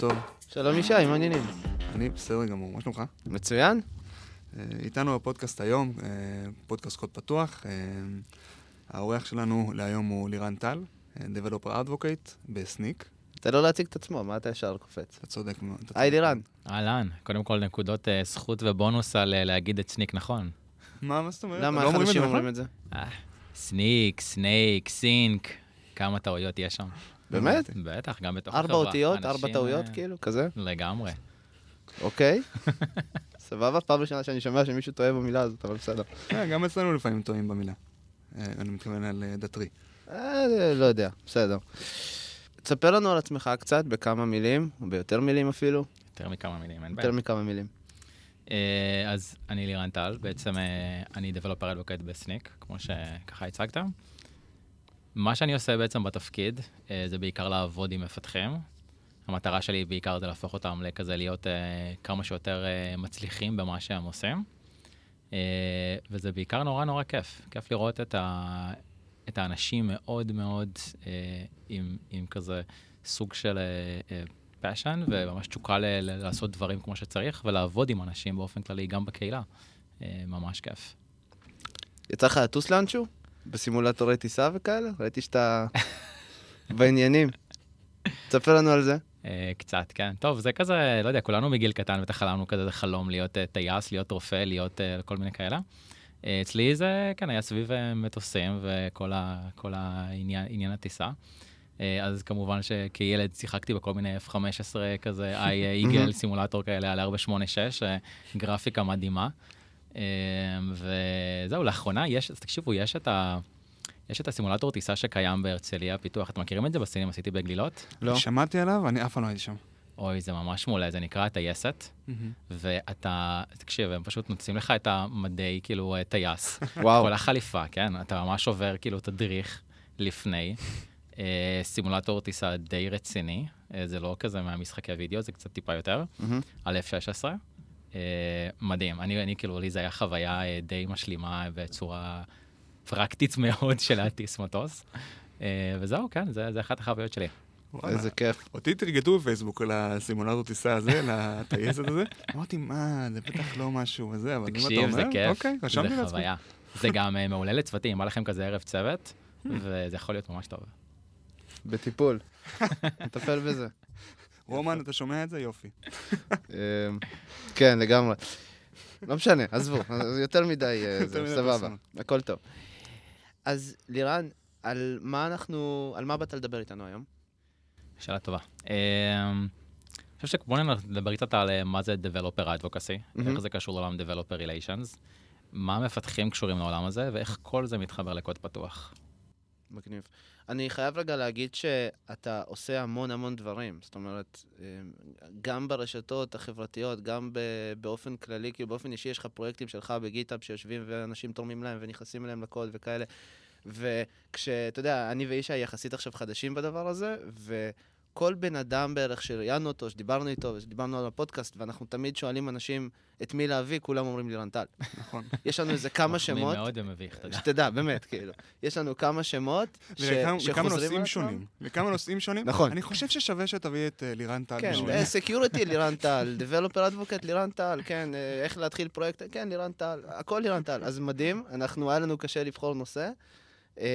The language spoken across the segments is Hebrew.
טוב. שלום ישי, מה העניינים? אני בסדר גמור, מה שלומך? מצוין. אה, איתנו בפודקאסט היום, אה, פודקאסט קוד פתוח. אה, האורח שלנו להיום הוא לירן טל, Developer Advocate בסניק. תן לו להציג את עצמו, מה אתה ישר קופץ? אתה צודק מאוד. היי. לירן. אהלן, קודם כל נקודות זכות ובונוס על להגיד את סניק נכון. מה, מה זאת אומרת? למה, לא איך אומרים את זה אנשים נכון? אומרים את זה? סניק, סנייק, סינק, כמה טעויות יש שם. באמת? בטח, גם בתוך ארבע החברה. אותיות, אנשים, ארבע טעויות, אה, כאילו, כזה? לגמרי. אוקיי. סבבה, פעם ראשונה שאני שומע שמישהו טועה במילה הזאת, אבל בסדר. אה, גם אצלנו לפעמים טועים במילה. אה, אני מתכוון על דתרי. לא יודע, בסדר. תספר לנו על עצמך קצת, בכמה מילים, או ביותר מילים אפילו. יותר מכמה מילים, אין בעיה. יותר מכמה מילים. אז אני לירן טל, בעצם אני Developer Advocate בסניק, כמו שככה הצגת. מה שאני עושה בעצם בתפקיד, אה, זה בעיקר לעבוד עם מפתחים. המטרה שלי בעיקר זה להפוך אותם לכזה להיות אה, כמה שיותר אה, מצליחים במה שהם עושים. וזה בעיקר נורא נורא כיף. כיף לראות את, ה, את האנשים מאוד מאוד עם, עם כזה סוג של passion וממש תשוקה ל- לעשות דברים כמו שצריך ולעבוד עם אנשים באופן כללי, גם בקהילה. ממש כיף. יצא לך לטוס לאנשהו? בסימולטורי טיסה וכאלה? ראיתי שאתה בעניינים. תספר לנו על זה. אה, קצת, כן. טוב, זה כזה, לא יודע, כולנו מגיל קטן בטח חלמנו כזה, זה חלום להיות אה, טייס, להיות רופא, להיות אה, כל מיני כאלה. אצלי זה, כן, היה סביב מטוסים וכל ה, העניין עניין הטיסה. אז כמובן שכילד שיחקתי בכל מיני F-15 כזה, איי איגל, סימולטור כאלה על 486, אה, גרפיקה מדהימה. אה, וזהו, לאחרונה יש, אז תקשיבו, יש את ה... יש את הסימולטור טיסה שקיים בהרצליה פיתוח, אתם מכירים את זה בסינים עשיתי בגלילות? לא. שמעתי עליו, אני אף פעם לא הייתי שם. אוי, זה ממש מעולה, זה נקרא הטייסת, ואתה, תקשיב, הם פשוט נותנים לך את המדי, כאילו, אה, טייס. וואו. כל החליפה, כן? אתה ממש עובר, כאילו, תדריך לפני. אה, סימולטור טיסה די רציני, אה, זה לא כזה מהמשחקי וידאו, זה קצת טיפה יותר. על F-16. אה, מדהים, אני, אני, כאילו, לי זה היה חוויה אה, די משלימה בצורה פרקטית מאוד של להטיס מטוס. אה, וזהו, כן, זה, זה אחת החוויות שלי. וואלה. איזה כיף. אותי תרגטו בפייסבוק על הסימולטור טיסה הזה, לטייסת הזה. אמרתי, מה, זה בטח לא משהו וזה, אבל אם אתה תקשיב, זה אומר, כיף, אוקיי, רשמתי זה לעצמי. חוויה. זה גם מעולה לצוותים, בא לכם כזה ערב צוות, וזה יכול להיות ממש טוב. בטיפול. נטפל בזה. רומן, אתה שומע את זה? יופי. אמ, כן, לגמרי. לא משנה, עזבו, יותר מדי, אה, סבבה. הכל טוב. אז לירן, על מה אנחנו, על מה באת לדבר איתנו היום? שאלה טובה. אה, אני חושב שבואו נדבר קצת על אה, מה זה Developer Advocacy. איך זה קשור לעולם Developer Relations, מה המפתחים קשורים לעולם הזה, ואיך כל זה מתחבר לקוד פתוח. מגניב. אני חייב רגע להגיד שאתה עושה המון המון דברים. זאת אומרת, אמ, גם ברשתות החברתיות, גם באופן כללי, כאילו באופן אישי יש לך פרויקטים שלך בגיטאב שיושבים ואנשים תורמים להם ונכנסים אליהם לקוד וכאלה. וכשאתה יודע, אני וישי יחסית עכשיו חדשים בדבר הזה, וכל בן אדם בערך שראיינו אותו, שדיברנו איתו, ושדיברנו על הפודקאסט, ואנחנו תמיד שואלים אנשים את מי להביא, כולם אומרים לירן טל. נכון. יש לנו איזה כמה שמות. מאוד ומביך, אתה יודע. שתדע, באמת, כאילו. יש לנו כמה שמות ש- שחוזרים על נושאים עצמם. שונים. לכמה נושאים שונים. נכון. אני חושב ששווה שתביא את אה, לירן טל. כן, בשביל- security לירן טל, Developer Advocate לירן טל, כן, אה, איך להתחיל פרויקט, כן, לירן טל, הכל לירן טל. אז מדהים, אנחנו, היה לנו קשה לבחור נושא. אה,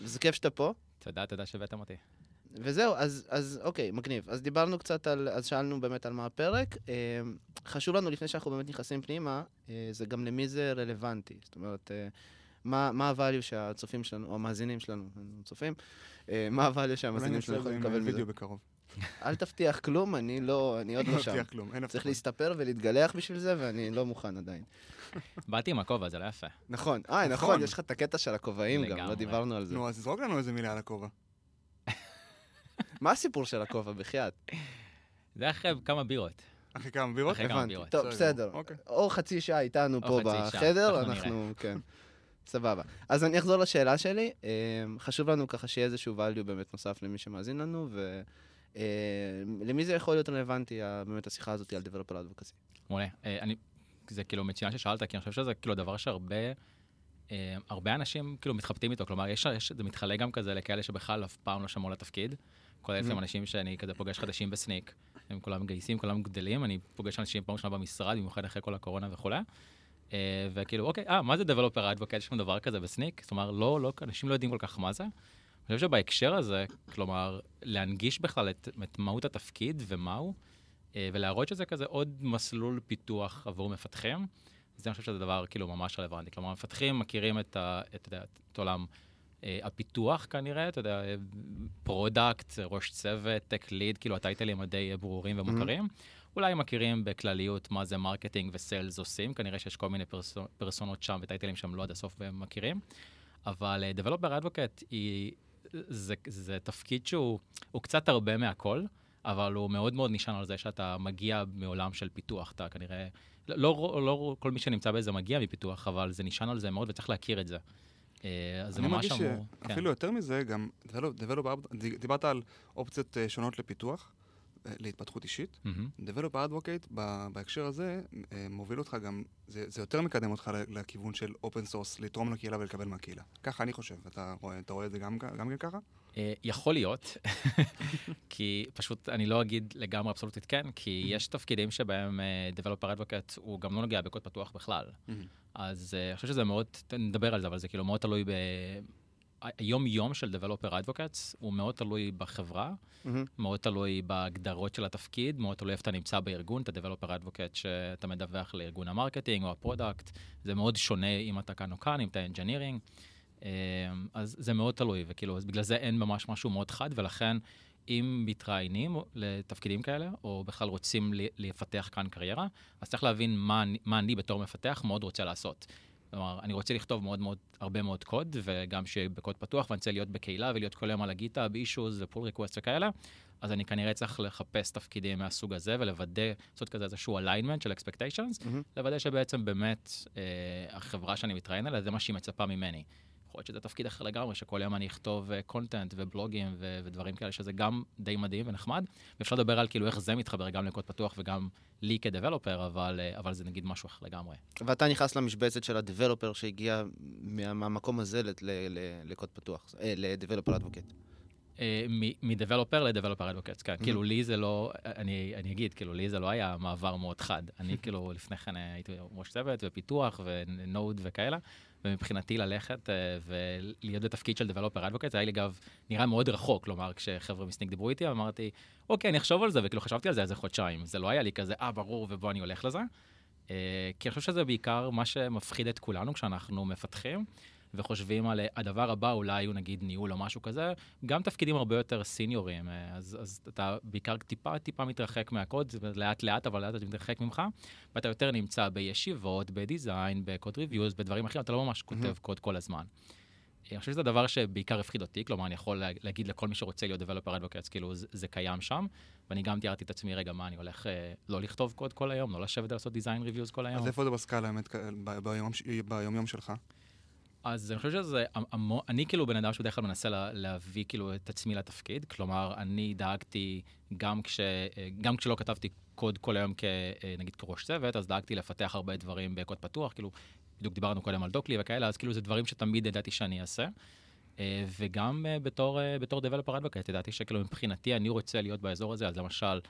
זה כיף שאתה פה. תודה, תודה שהבאתם אותי. וזהו, אז, אז אוקיי, מגניב. אז דיברנו קצת על, אז שאלנו באמת על מה הפרק. אה, חשוב לנו, לפני שאנחנו באמת נכנסים פנימה, אה, זה גם למי זה רלוונטי. זאת אומרת, אה, מה, מה הvalue שהצופים שלנו, או המאזינים שלנו, צופים, אה, מה הvalue שהמאזינים שלנו יכולים לקבל מזה. וידאו בקרוב. אל תבטיח כלום, אני לא, אני עוד לא לא שם. מבטיח כלום, אין צריך הבטחות. להסתפר ולהתגלח בשביל זה, ואני לא מוכן עדיין. באתי עם הכובע, זה לא יפה. נכון, אה, נכון, נכון. יש לך את הקטע של הכובעים גם, לא. דיברנו על זה. נו, אז זרוק לנו איזה מילה על הכובע. מה הסיפור של הכובע, בחייאת? זה אחרי כמה בירות. אחרי כמה בירות? אחרי כמה. בירות. טוב, בסדר. גמור, אוקיי. או חצי שעה איתנו או פה בחדר, אנחנו אנחנו, כן. סבבה. אז אני אחזור לשאלה שלי. אמ, חשוב לנו ככה שיהיה איזשהו value באמת נוסף למי שמאזין לנו, ולמי זה יכול להיות רלוונטי, באמת השיחה הזאת על Developer Advocacy. מעולה. אה, אני, זה כאילו מצוין ששאלת, כי אני חושב שזה כאילו דבר שהרבה אה, הרבה אנשים כאילו מתחבטים איתו, כלומר, יש, יש, זה מתחלק גם כזה לכאלה שבכלל אף פעם לא שמעו לתפקיד, לפעמים Mhm. אנשים שאני כזה פוגש חדשים בסניק, הם כולם מגייסים, כולם גדלים, אני פוגש אנשים פעם ראשונה במשרד, במיוחד אחרי כל הקורונה וכולי. אה, וכאילו, אוקיי, אה, מה זה Developer Advocate? יש לנו דבר כזה בסניק? זאת אומרת, לא, לא, אנשים לא יודעים כל כך מה זה. אני חושב שבהקשר הזה, כלומר, להנגיש בכלל את, את מהות התפקיד ומהו, אה, ולהראות שזה כזה עוד מסלול פיתוח עבור מפתחים, זה אני חושב שזה דבר כאילו ממש רלוונטי. כלומר, מפתחים מכירים את, ה, את, את, את עולם הפיתוח כנראה, אתה יודע, product, ראש צוות, tech lead, כאילו הטייטלים הדי ברורים ומוכרים. אולי הם מכירים בכלליות מה זה marketing ו sales עושים, כנראה שיש כל מיני פרסונות, פרסונות שם וטייטלים שהם לא עד הסוף והם מכירים. אבל uh, Developer Advocate היא, זה, זה תפקיד שהוא הוא קצת הרבה מהכל, אבל הוא מאוד מאוד נשען על זה שאתה מגיע מעולם של פיתוח, אתה כנראה, לא, לא, לא כל מי שנמצא בזה מגיע מפיתוח, אבל זה נשען על זה מאוד וצריך להכיר את זה. אה, אז זה אני ממש מרגיש אמור... כן. שאפילו יותר מזה, גם Develop- Developer, דיברת על אופציות אה, שונות לפיתוח, אה, להתפתחות אישית. מהמם. Developer Advocate בהקשר הזה מוביל אותך גם, זה, זה יותר מקדם אותך לכיוון של open source, לתרום לקהילה ולקבל מהקהילה. ככה אני חושב. אתה רואה, אתה רואה את זה גם, גם כן ככה? אה, יכול להיות, כי פשוט אני לא אגיד לגמרי אבסולוטית כן, כי יש תפקידים שבהם אה, Developer Advocate הוא גם לא נוגע בקוד פתוח בכלל. אז אה, אני חושב שזה מאוד, נדבר על זה, אבל זה כאילו מאוד תלוי ב... היום-יום של Developer Advocates הוא מאוד תלוי בחברה, מהמם. מאוד תלוי בהגדרות של התפקיד, מאוד תלוי איפה אתה נמצא בארגון, אתה Developer Advocate שאתה מדווח לארגון ה marketing או ה product, זה מאוד שונה אם אתה כאן או כאן, אם אתה Engineering, אז זה מאוד תלוי, וכאילו, בגלל זה אין ממש משהו מאוד חד, ולכן אם מתראיינים לתפקידים כאלה, או בכלל רוצים לפתח כאן קריירה, אז צריך להבין מה, מה אני בתור מפתח מאוד רוצה לעשות. כלומר, אני רוצה לכתוב מאוד מאוד, הרבה מאוד קוד, וגם שבקוד פתוח, ואני רוצה להיות בקהילה ולהיות כל היום על ה GitHub, ב issues ו pull request וכאלה, אז אני כנראה צריך לחפש תפקידים מהסוג הזה, ולוודא, לעשות כזה איזשהו alignment של expectations, מהמם. לוודא שבעצם באמת אה, החברה שאני מתראיין עליה, זה מה שהיא מצפה ממני. יכול להיות שזה תפקיד אחר לגמרי, שכל יום אני אכתוב content ובלוגים ו- ודברים כאלה, שזה גם די מדהים ונחמד. ואפשר לדבר על כאילו איך זה מתחבר גם לקוד פתוח וגם לי כ developer, אבל, אה, אבל זה נגיד משהו אחר לגמרי. ואתה נכנס למשבצת של ה developer שהגיע מה- מהמקום הזה ל- ל- ל- לקוד פתוח, אה, ל developer advocate. אה, מ developer ל developer advocate, כן. כאילו לי זה לא, אני, אני אגיד, כאילו לי זה לא היה מעבר מאוד חד. אני כאילו לפני כן אה, הייתי ראש צוות ופיתוח ו Node וכאלה, ומבחינתי ללכת אה, ולהיות בתפקיד של developer advocate, זה היה לי אגב נראה מאוד רחוק, כלומר כשחבר'ה מסניק דיברו איתי, אמרתי, אוקיי, אני אחשוב על זה, וכאילו חשבתי על זה איזה חודשיים. זה לא היה לי כזה, אה, ברור, ובוא אני הולך לזה. אה, כי אני חושב שזה בעיקר מה שמפחיד את כולנו כשאנחנו מפתחים. וחושבים על הדבר הבא, אולי הוא נגיד ניהול או משהו כזה, גם תפקידים הרבה יותר סיניורים, אה, אז, אז אתה בעיקר טיפה טיפה מתרחק מהקוד, לאט לאט, אבל לאט אתה מתרחק ממך, ואתה יותר נמצא בישיבות, בדיזיין, בקוד ריוויוז, בדברים אחרים, אתה לא ממש כותב קוד כל הזמן. אני חושב שזה הדבר שבעיקר הפחיד אותי, כלומר, אני יכול לה- להגיד לכל מי שרוצה להיות Developer Advocates, כאילו זה, זה קיים שם, ואני גם תיארתי את עצמי, רגע, מה, אני הולך אה, לא לכתוב קוד כל היום, לא לשבת ולעשות דיזיין ריוויוז כל היום. אז איפה זה בסקאלה, האמת, כ- ב- ביום- ביום-יום שלך? אז אני חושב שזה, המון, אני כאילו בן אדם שבדרך כלל מנסה לה, להביא כאילו את עצמי לתפקיד, כלומר, אני דאגתי, גם, כש, גם כשלא כתבתי קוד כל היום כנגיד כראש צוות, אז דאגתי לפתח הרבה דברים בקוד פתוח, כאילו, בדיוק דיברנו קודם על Dockly וכאלה, אז כאילו זה דברים שתמיד ידעתי שאני אעשה. אה, וגם אה, בתור, אה, בתור Developer Advocate, ידעתי שכאילו מבחינתי אני רוצה להיות באזור הזה, אז למשל,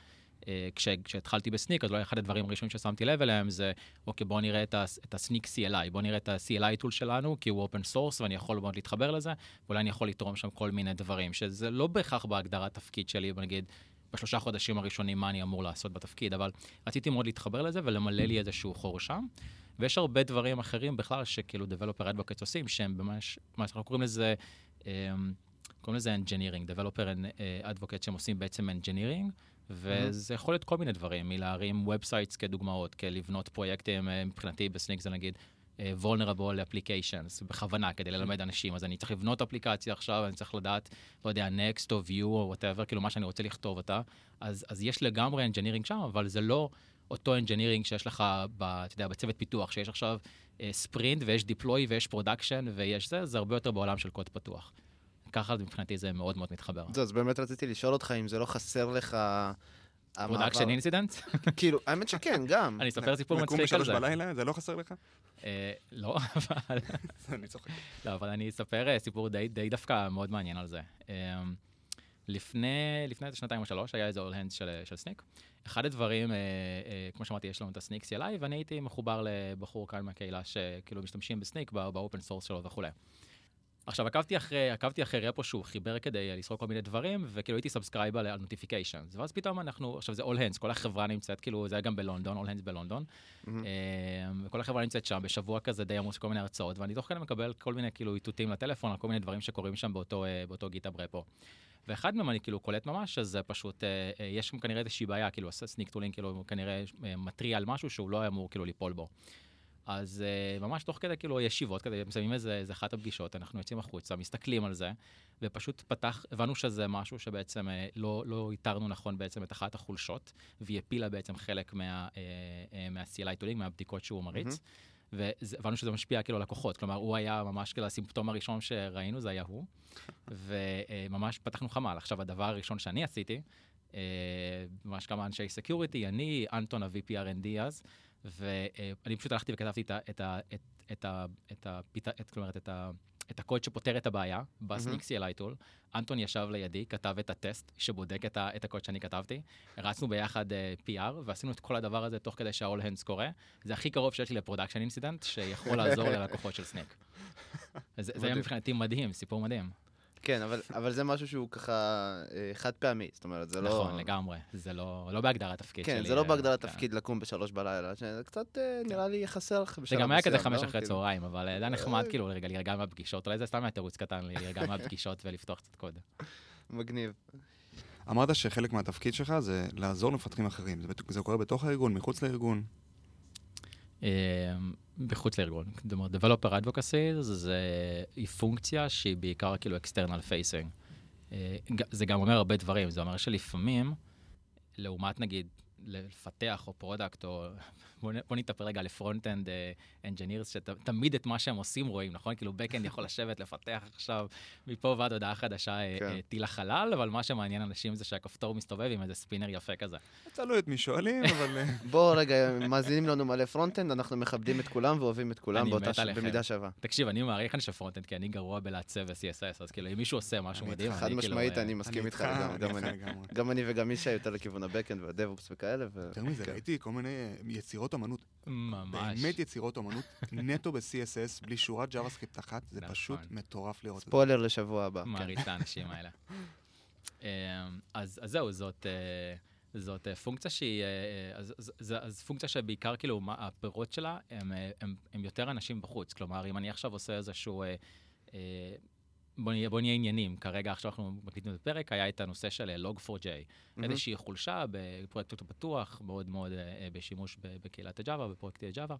כש, כשהתחלתי בסניק, אז אולי אחד הדברים הראשונים ששמתי לב אליהם זה, אוקיי, בוא נראה את, ה, את הסניק CLI, בוא נראה את ה-CLI tool שלנו, כי הוא open source ואני יכול מאוד להתחבר לזה, ואולי אני יכול לתרום שם כל מיני דברים, שזה לא בהכרח בהגדרת תפקיד שלי, בוא נגיד, בשלושה חודשים הראשונים מה אני אמור לעשות בתפקיד, אבל רציתי מאוד להתחבר לזה ולמלא לי איזשהו חור שם. ויש הרבה דברים אחרים בכלל שכאילו Developer Advocates עושים, שהם ממש, מה שאנחנו קוראים לזה, אמ, קוראים לזה Engineering, Developer אה, Advocates שהם עושים בעצם Engineering, וזה יכול להיות כל מיני דברים, מלהרים Websites כדוגמאות, כלבנות פרויקטים, אה, מבחינתי בסניק זה נגיד אה, vulnerable applications, בכוונה, כדי ללמד אנשים, אז אני צריך לבנות אפליקציה עכשיו, אני צריך לדעת, לא יודע, Next או View או whatever, כאילו מה שאני רוצה לכתוב אותה, אז, אז יש לגמרי Engineering שם, אבל זה לא אותו Engineering שיש לך, ב, אתה יודע, בצוות פיתוח, שיש עכשיו ספרינט ויש deploy ויש production ויש זה, זה הרבה יותר בעולם של קוד פתוח. ככה מבחינתי זה מאוד מאוד מתחבר. אז באמת רציתי לשאול אותך אם זה לא חסר לך... production incident? כאילו, האמת שכן, גם. אני אספר סיפור מצחיק על בשלוש זה. בלילה, זה לא חסר לך? אה, לא, אבל... אני צוחק. לא, אבל אני אספר אה, סיפור די, די דווקא מאוד מעניין על זה. אה, לפני, לפני איזה שנתיים או שלוש, היה איזה all hands של, של סניק. אחד הדברים, אה, כמו שאמרתי, יש לנו את הסניק CLI, ואני הייתי מחובר לבחור כאן מהקהילה שכאילו משתמשים בסניק ב-open source שלו וכולי. עכשיו, עקבתי אחרי, עקבתי אחרי repo שהוא חיבר כדי לסרוק כל מיני דברים, וכאילו הייתי subscribed על notifications. ואז פתאום אנחנו, עכשיו זה all hands, כל החברה נמצאת, כאילו, זה היה גם בלונדון, all hands בלונדון. Mm-hmm. וכל החברה נמצאת שם, בשבוע כזה די עמוס כל מיני הרצאות, ואני תוך כדי מקבל כל מיני כאילו איתותים לטלפון על כל מיני דברים שקורים שם באותו, אה, באותו GitHub repo. ואחד מהם אני כאילו קולט ממש, אז פשוט, אה, יש שם כנראה איזושהי בעיה, כאילו סניק tooling כאילו כנראה מתריע על משהו שהוא לא אמור כאילו ליפול בו. אז uh, ממש תוך כדי כאילו ישיבות, כדי מסיימים איזה, איזה אחת הפגישות, אנחנו יוצאים החוצה, מסתכלים על זה, ופשוט פתח, הבנו שזה משהו שבעצם uh, לא, לא איתרנו נכון בעצם את אחת החולשות, והיא הפילה בעצם חלק מה, uh, uh, מה- CLI tooling, מהבדיקות שהוא מריץ. Mm-hmm. והבנו שזה משפיע כאילו על לקוחות, כלומר הוא היה ממש כאילו הסימפטום הראשון שראינו זה היה הוא, וממש פתחנו חמ"ל. עכשיו הדבר הראשון שאני עשיתי, ממש כמה אנשי security, אני, אנטון ה-VP R&D אז, ואני פשוט הלכתי וכתבתי את ה... את ה... את, את ה... את ה... את, כלומר, את ה... את הקוד שפותר את הבעיה בסניק CLI tool. אנטון ישב לידי, כתב את הטסט שבודק את, ה, את הקוד שאני כתבתי. הרצנו ביחד uh, PR ועשינו את כל הדבר הזה תוך כדי שה-all hands קורה. זה הכי קרוב שיש לי ל-production incident שיכול לעזור ללקוחות של סניק. זה, זה היה מבחינתי מדהים, סיפור מדהים. כן, אבל, אבל זה משהו שהוא ככה אה, חד פעמי, זאת אומרת, זה נכון, לא... נכון, לגמרי, זה לא, לא בהגדרת תפקיד כן, שלי. כן, זה לא בהגדרת כן. תפקיד לקום בשלוש בלילה, זה קצת אה, כן. נראה לי יחסר לך בשלב זה גם היה כזה חמש לא? אחרי כאילו. צהריים, אבל זה היה נחמד כאילו רגע להירגע מהפגישות, אולי זה סתם היה תירוץ קטן להירגע מהפגישות ולפתוח קצת קוד. מגניב. אמרת שחלק מהתפקיד שלך זה לעזור למפתחים אחרים, זה, זה קורה בתוך הארגון, מחוץ לארגון? מחוץ לארגון. זאת אומרת, Developer Advocacy זה, היא פונקציה שהיא בעיקר כאילו external facing. אה, זה גם אומר הרבה דברים, זה אומר שלפעמים, לעומת נגיד לפתח או product או בוא, בוא נתאפר רגע ל-front-end engineers, שתמיד את מה שהם עושים רואים, נכון? כאילו back-end יכול לשבת, לפתח עכשיו מפה ועד הודעה חדשה אה, כן. טיל החלל, אבל מה שמעניין אנשים זה שהכפתור מסתובב עם איזה ספינר יפה כזה. תלוי את מי שואלים, אבל... אה, בוא רגע, מאזינים לנו מלא front-end, אנחנו מכבדים את כולם ואוהבים את כולם באותה ש... במידה שווה. תקשיב, אני מעריך אנשי front-end, כי אני גרוע בלעצב ו-CSS, אז כאילו אם מישהו עושה משהו מדהים, חד משמעית, אה, אני מסכים איתך, גם אני וגם מי שיותר לכיוון ה-back-end וה-DevOps וכאלה. יותר מזה, כן. ראיתי כל מיני יצירות אמנות ממש. באמת יצירות אומנות נטו ב-CSS, בלי שורת JavaScript אחת, זה נכון. פשוט מטורף לראות את זה. ספוילר לשבוע הבא. מעריץ את האנשים האלה. אמ, אז זהו, זאת... אה, זאת אה, פונקציה שהיא, אה, אז, אז, אז, אז פונקציה שבעיקר כאילו מה, הפירות שלה הם, הם, הם יותר אנשים בחוץ. כלומר, אם אני עכשיו עושה איזשהו אה, אה, בוא נהיה, בוא נהיה עניינים. כרגע עכשיו אנחנו מקליטים את הפרק, היה את הנושא של Log4j. Mm-hmm. איזושהי חולשה בפרויקט הפתוח, מאוד מאוד uh, בשימוש בקהילת הג'אווה, בפרויקטי הג'אווה.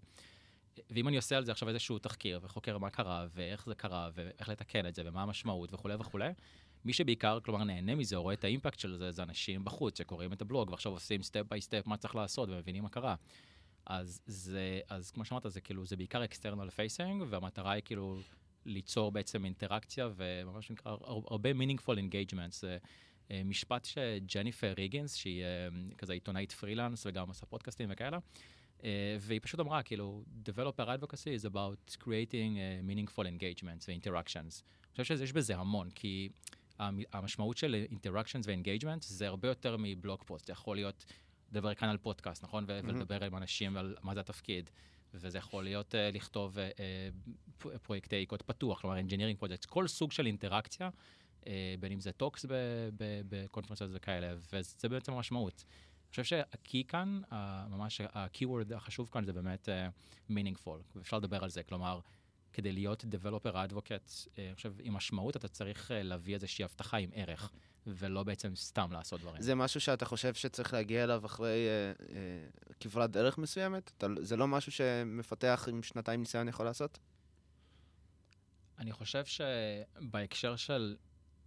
ואם אני עושה על זה עכשיו איזשהו תחקיר וחוקר מה קרה ואיך זה קרה ואיך לתקן את זה ומה המשמעות וכולי וכולי, מי שבעיקר, כלומר, נהנה מזה רואה את ה-impact של זה, זה אנשים בחוץ שקוראים את הבלוג ועכשיו עושים step by step מה צריך לעשות ומבינים מה קרה. אז זה, אז כמו שאמרת, זה כאילו, זה בעיקר external facing, והמטרה היא כאילו ליצור בעצם אינטראקציה וממש נקרא הרבה meaningful engagement. זה אה, משפט שג'ניפר ריגינס, שהיא אה, כזה עיתונאית פרילנס וגם עושה פודקאסטים וכאלה, אה, והיא פשוט אמרה, כאילו, Developer Advocacy is about creating meaningful engagements ו-interactions. אני חושב שיש בזה המון, כי המשמעות של interactions ו-engagements זה הרבה יותר מבלוג פוסט. זה יכול להיות לדבר כאן על פודקאסט, נכון? Mm-hmm. ולדבר עם אנשים על מה זה התפקיד. וזה יכול להיות uh, לכתוב uh, פרויקטי קוד פתוח, כלומר engineering projects, כל סוג של אינטראקציה, uh, בין אם זה talks בקונפרנסות וכאלה, וזה בעצם המשמעות. אני חושב שה-key כאן, uh, ממש ה-keyword החשוב כאן זה באמת uh, meaningful, ואפשר לדבר על זה, כלומר, כדי להיות developer advocate, uh, חושב, עם משמעות אתה צריך uh, להביא איזושהי הבטחה עם ערך. ולא בעצם סתם לעשות דברים. זה משהו שאתה חושב שצריך להגיע אליו אחרי אה, אה, כברת דרך מסוימת? אתה, זה לא משהו שמפתח עם שנתיים ניסיון יכול לעשות? אני חושב שבהקשר של,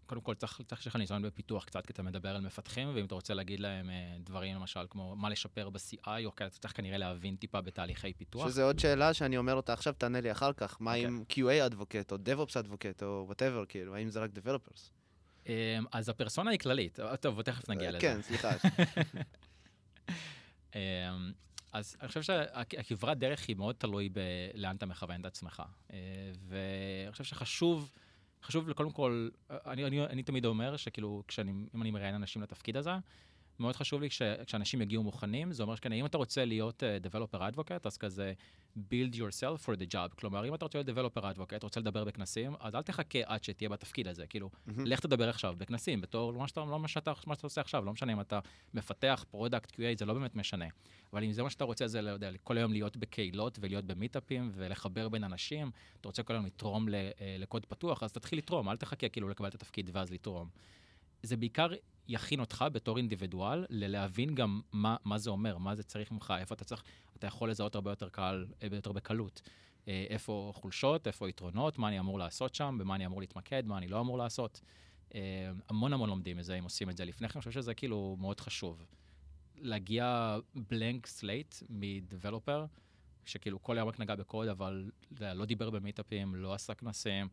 קודם כל צריך, צריך שיהיה לך ניסיון בפיתוח קצת, כי אתה מדבר על מפתחים, ואם אתה רוצה להגיד להם אה, דברים, למשל, כמו מה לשפר ב-CI, או כאלה, אתה צריך כנראה להבין טיפה בתהליכי פיתוח. שזה עוד שאלה שאני אומר אותה עכשיו, תענה לי אחר כך. מה okay. עם אוקיי. QA advocate, או DevOps advocate, או whatever, כאילו, האם זה רק Developers? אמ, אז הפרסונה היא כללית, אה, טוב, תכף נגיע לזה. כן, סליחה. אמ, אז אני חושב שהכברת דרך היא מאוד תלוי בלאן אתה מכוון את עצמך. אה, ואני חושב שחשוב חשוב קודם כל, אני, אני, אני תמיד אומר שכאילו, כשאני, אם אני מראיין אנשים לתפקיד הזה, מאוד חשוב לי כשאנשים יגיעו מוכנים, זה אומר שכן, אם אתה רוצה להיות uh, Developer Advocate, אז כזה build yourself for the job. כלומר, אם אתה רוצה להיות Developer Advocate, רוצה לדבר בכנסים, אז אל תחכה עד שתהיה בתפקיד הזה. כאילו, mm-hmm. לך תדבר עכשיו בכנסים, בתור מה שאתה, לא מה שאתה, מה שאתה עושה עכשיו, לא משנה אם אתה מפתח product QA, זה לא באמת משנה. אבל אם זה מה שאתה רוצה, זה, לא יודע, כל היום להיות בקהילות ולהיות במיטאפים ולחבר בין אנשים, אתה רוצה כל היום לתרום אה, לקוד פתוח, אז תתחיל לתרום, אל תחכה כאילו לקבל את התפקיד ואז לתרום. זה בעיקר יכין אותך בתור אינדיבידואל ללהבין גם מה, מה זה אומר, מה זה צריך ממך, איפה אתה צריך, אתה יכול לזהות הרבה יותר קל, הרבה יותר בקלות. אה, איפה חולשות, איפה יתרונות, מה אני אמור לעשות שם, במה אני אמור להתמקד, מה אני לא אמור לעשות. אה, המון המון לומדים מזה אם עושים את זה לפני כן, אני חושב שזה כאילו מאוד חשוב. להגיע ב-blank slate מ-developer, שכאילו כל היום רק נגע בקוד, אבל לא דיבר במיטאפים, לא עשה כנסים.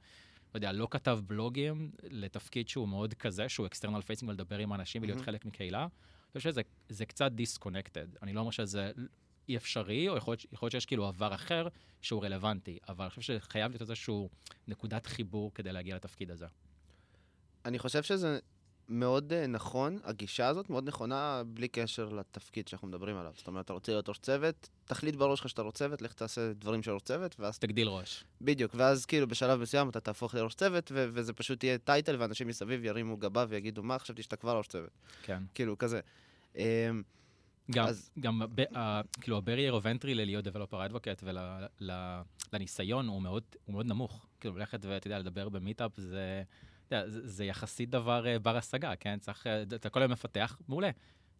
לא יודע, לא כתב בלוגים לתפקיד שהוא מאוד כזה, שהוא external facing ולדבר עם אנשים ולהיות mm-hmm. חלק מקהילה. אני חושב שזה קצת disconnected. אני לא אומר שזה אי אפשרי, או יכול להיות שיש כאילו עבר אחר שהוא רלוונטי, אבל אני חושב שחייב להיות איזשהו נקודת חיבור כדי להגיע לתפקיד הזה. אני חושב שזה מאוד uh, נכון, הגישה הזאת מאוד נכונה בלי קשר לתפקיד שאנחנו מדברים עליו. זאת אומרת, אתה רוצה להיות ראש צוות, תחליט בראש שלך שאתה ראש צוות, לך תעשה דברים של ראש צוות, ואז... תגדיל ראש. בדיוק, ואז כאילו בשלב מסוים אתה תהפוך לראש צוות, ו- וזה פשוט יהיה טייטל, ואנשים מסביב ירימו גבה ויגידו, מה חשבתי שאתה כבר ראש צוות. כן. כאילו, כזה. אמ, גם, אז... גם ב, uh, כאילו ה-barrier of entry ללהיות developer advocate ולניסיון הוא מאוד, הוא מאוד נמוך. כאילו ללכת ואתה יודע, לדבר במיטאפ זה... זה, זה יחסית דבר uh, בר השגה, כן? צריך, uh, אתה כל היום מפתח, מעולה.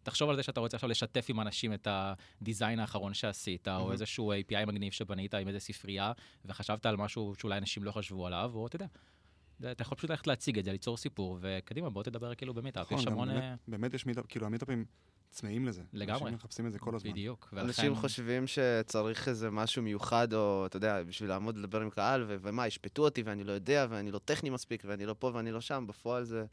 תחשוב על זה שאתה רוצה עכשיו לשתף עם אנשים את הדיזיין האחרון שעשית, mm-hmm. או איזשהו API מגניב שבנית עם איזה ספרייה, וחשבת על משהו שאולי אנשים לא חשבו עליו, או אתה יודע. אתה יכול פשוט ללכת להציג את זה, ליצור סיפור, וקדימה, בוא תדבר כאילו במיטאפ. נכון, יש המון... באמת, באמת יש מיטאפ, כאילו המיטאפים צמאים לזה. לגמרי. אנשים מחפשים את זה כל הזמן. בדיוק. ולכן... אנשים חושבים שצריך איזה משהו מיוחד, או אתה יודע, בשביל לעמוד לדבר עם קהל, ו- ומה, ישפטו אותי ואני לא יודע, ואני לא טכני מספיק, ואני לא פה ואני לא שם, בפועל זה...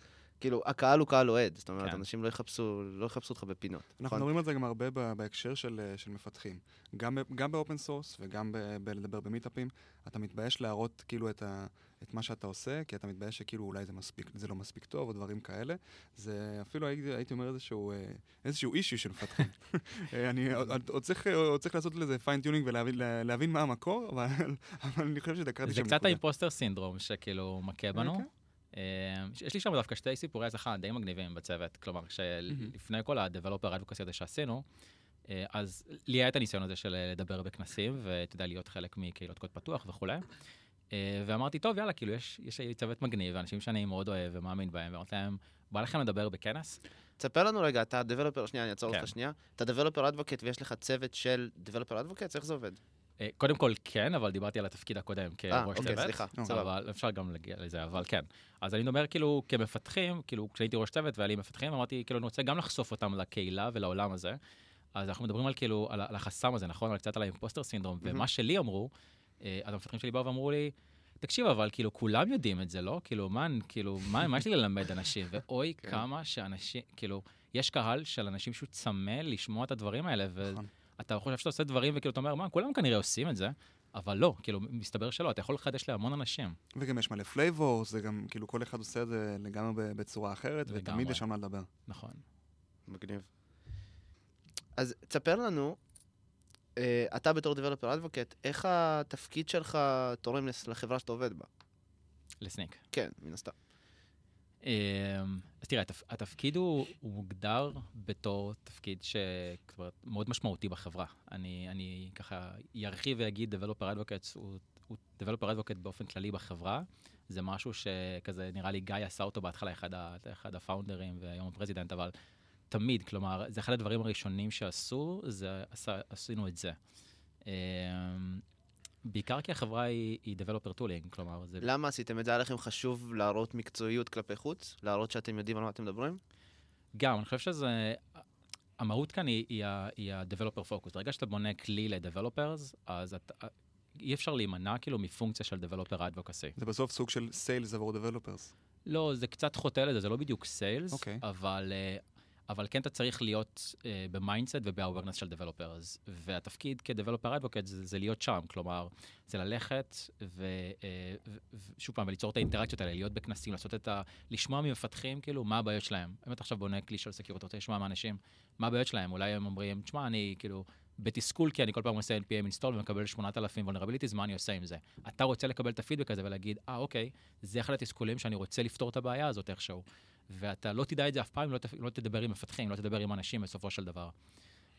כאילו, הקהל הוא קהל אוהד, זאת אומרת, כן. אנשים לא יחפשו, לא יחפשו אותך בפינות. אנחנו נכון? מדברים על זה גם הרבה בהקשר של, אה, של מפתחים. גם, גם ב-open source וגם בלדבר במיטאפים, אתה מתבייש להראות כאילו את, ה, את מה שאתה עושה, כי אתה מתבייש שכאילו אולי זה, מספיק, זה לא מספיק טוב או דברים כאלה. זה אפילו הייתי, הייתי אומר איזשהו, אה, איזשהו אישי של מפתחים. אה, אני עוד, עוד, צריך, עוד צריך לעשות לזה fine tuning ולהבין מה המקור, אבל, אבל אני חושב שדקרתי שם נקודה. זה קצת האימפוסטר סינדרום שכאילו מכה בנו. Okay. אה, יש לי שם דווקא שתי סיפורי הצלחה די מגניבים בצוות, כלומר, שלפני כל ה-Developer Advocacy הזה שעשינו, אה, אז לי היה את הניסיון הזה של אה, לדבר בכנסים, ואתה יודע, להיות חלק מקהילות קוד פתוח וכולי. ואמרתי, טוב, יאללה, כאילו, יש, יש לי צוות מגניב, אנשים שאני מאוד אוהב ומאמין בהם, ואמרתי להם, בא לכם לדבר בכנס? תספר לנו רגע, אתה דבלופר, שנייה, אני אעצור אותך כן. שנייה. אתה דבלופר אדבוקט ויש לך צוות של דבלופר אדבוקט, איך זה עובד? אה, קודם כל כן, אבל דיברתי על התפקיד הקודם כראש צוות. אה, אוקיי, סליחה. אבל אפשר גם להגיע לזה, אבל כן. אז אני אומר כאילו כמפתחים, כאילו כשהייתי ראש צוות והיה לי מפתחים, אמרתי כאילו אני רוצה גם לחשוף אותם לקהילה ולעולם הזה. אז אנחנו מדברים על כאילו, על, על החסם הזה, נכון? על קצת על ה-imposter syndrome, mm-hmm. ומה שלי אמרו, אה, אז המפתחים שלי באו ואמרו לי, תקשיב, אבל כאילו כולם יודעים את זה, לא? כאילו, מה, כאילו, מה, מה יש לי ללמד אנשים? ואוי, כן. כמה שאנשים, כאילו, יש קהל של אנשים שהוא צמא לשמוע את הדברים האלה, ו... אתה חושב שאתה עושה דברים וכאילו אתה אומר, מה, כולם כנראה עושים את זה, אבל לא, כאילו, מסתבר שלא, אתה יכול לחדש להמון אנשים. וגם יש מלא flavor, זה גם, כאילו, כל אחד עושה את זה לגמרי בצורה אחרת, לגמרי. ותמיד יש על מה לדבר. נכון. מגניב. אז תספר לנו, אה, אתה בתור Developer Advocate, איך התפקיד שלך תורם לחברה שאתה עובד בה? לסניק. כן, מן הסתם. אמ, אז תראה, התפקיד הוא, הוא מוגדר בתור תפקיד שכבר מאוד משמעותי בחברה. אני, אני ככה ארחיב ואגיד Developer Advocates הוא, הוא Developer Advocate באופן כללי בחברה. זה משהו שכזה, נראה לי גיא עשה אותו בהתחלה, אחד, אחד הפאונדרים והיום ה-president, אבל תמיד, כלומר, זה אחד הדברים הראשונים שעשו, זה עשה, עשינו את זה. בעיקר כי החברה היא, היא Developer Tooling, כלומר זה... למה עשיתם את זה? היה לכם חשוב להראות מקצועיות כלפי חוץ? להראות שאתם יודעים על מה אתם מדברים? גם, אני חושב שזה... המהות כאן היא, היא, היא ה-Developer Focus. ברגע שאתה בונה כלי ל-Developers, אז אתה... אי אפשר להימנע כאילו מפונקציה של Developer Advocacy. זה בסוף סוג של Sales עבור Developers. לא, זה קצת חוטא לזה, זה לא בדיוק Sales, okay. אוקיי. אבל... Uh, אבל כן אתה צריך להיות uh, ב-mindset וב-awareness של developers. והתפקיד כ-developer advocate זה, זה להיות שם, כלומר, זה ללכת ושוב uh, פעם, וליצור את האינטראקציות האלה, להיות בכנסים, לעשות את ה... לשמוע ממפתחים, כאילו, מה הבעיות שלהם. אם אתה עכשיו בונה כלי של security, אתה רוצה לשמוע מאנשים, מה הבעיות שלהם? אולי הם אומרים, תשמע, אני כאילו... בתסכול, כי אני כל פעם עושה NPM install ומקבל 8,000 vulnerabilities, מה אני עושה עם זה? אתה רוצה לקבל את הפידבק הזה ולהגיד, אה, אוקיי, זה אחד התסכולים שאני רוצה לפתור את הבעיה הזאת איכשהו. ואתה לא תדע את זה אף פעם, לא, לא תדבר עם מפתחים, לא תדבר עם אנשים בסופו של דבר.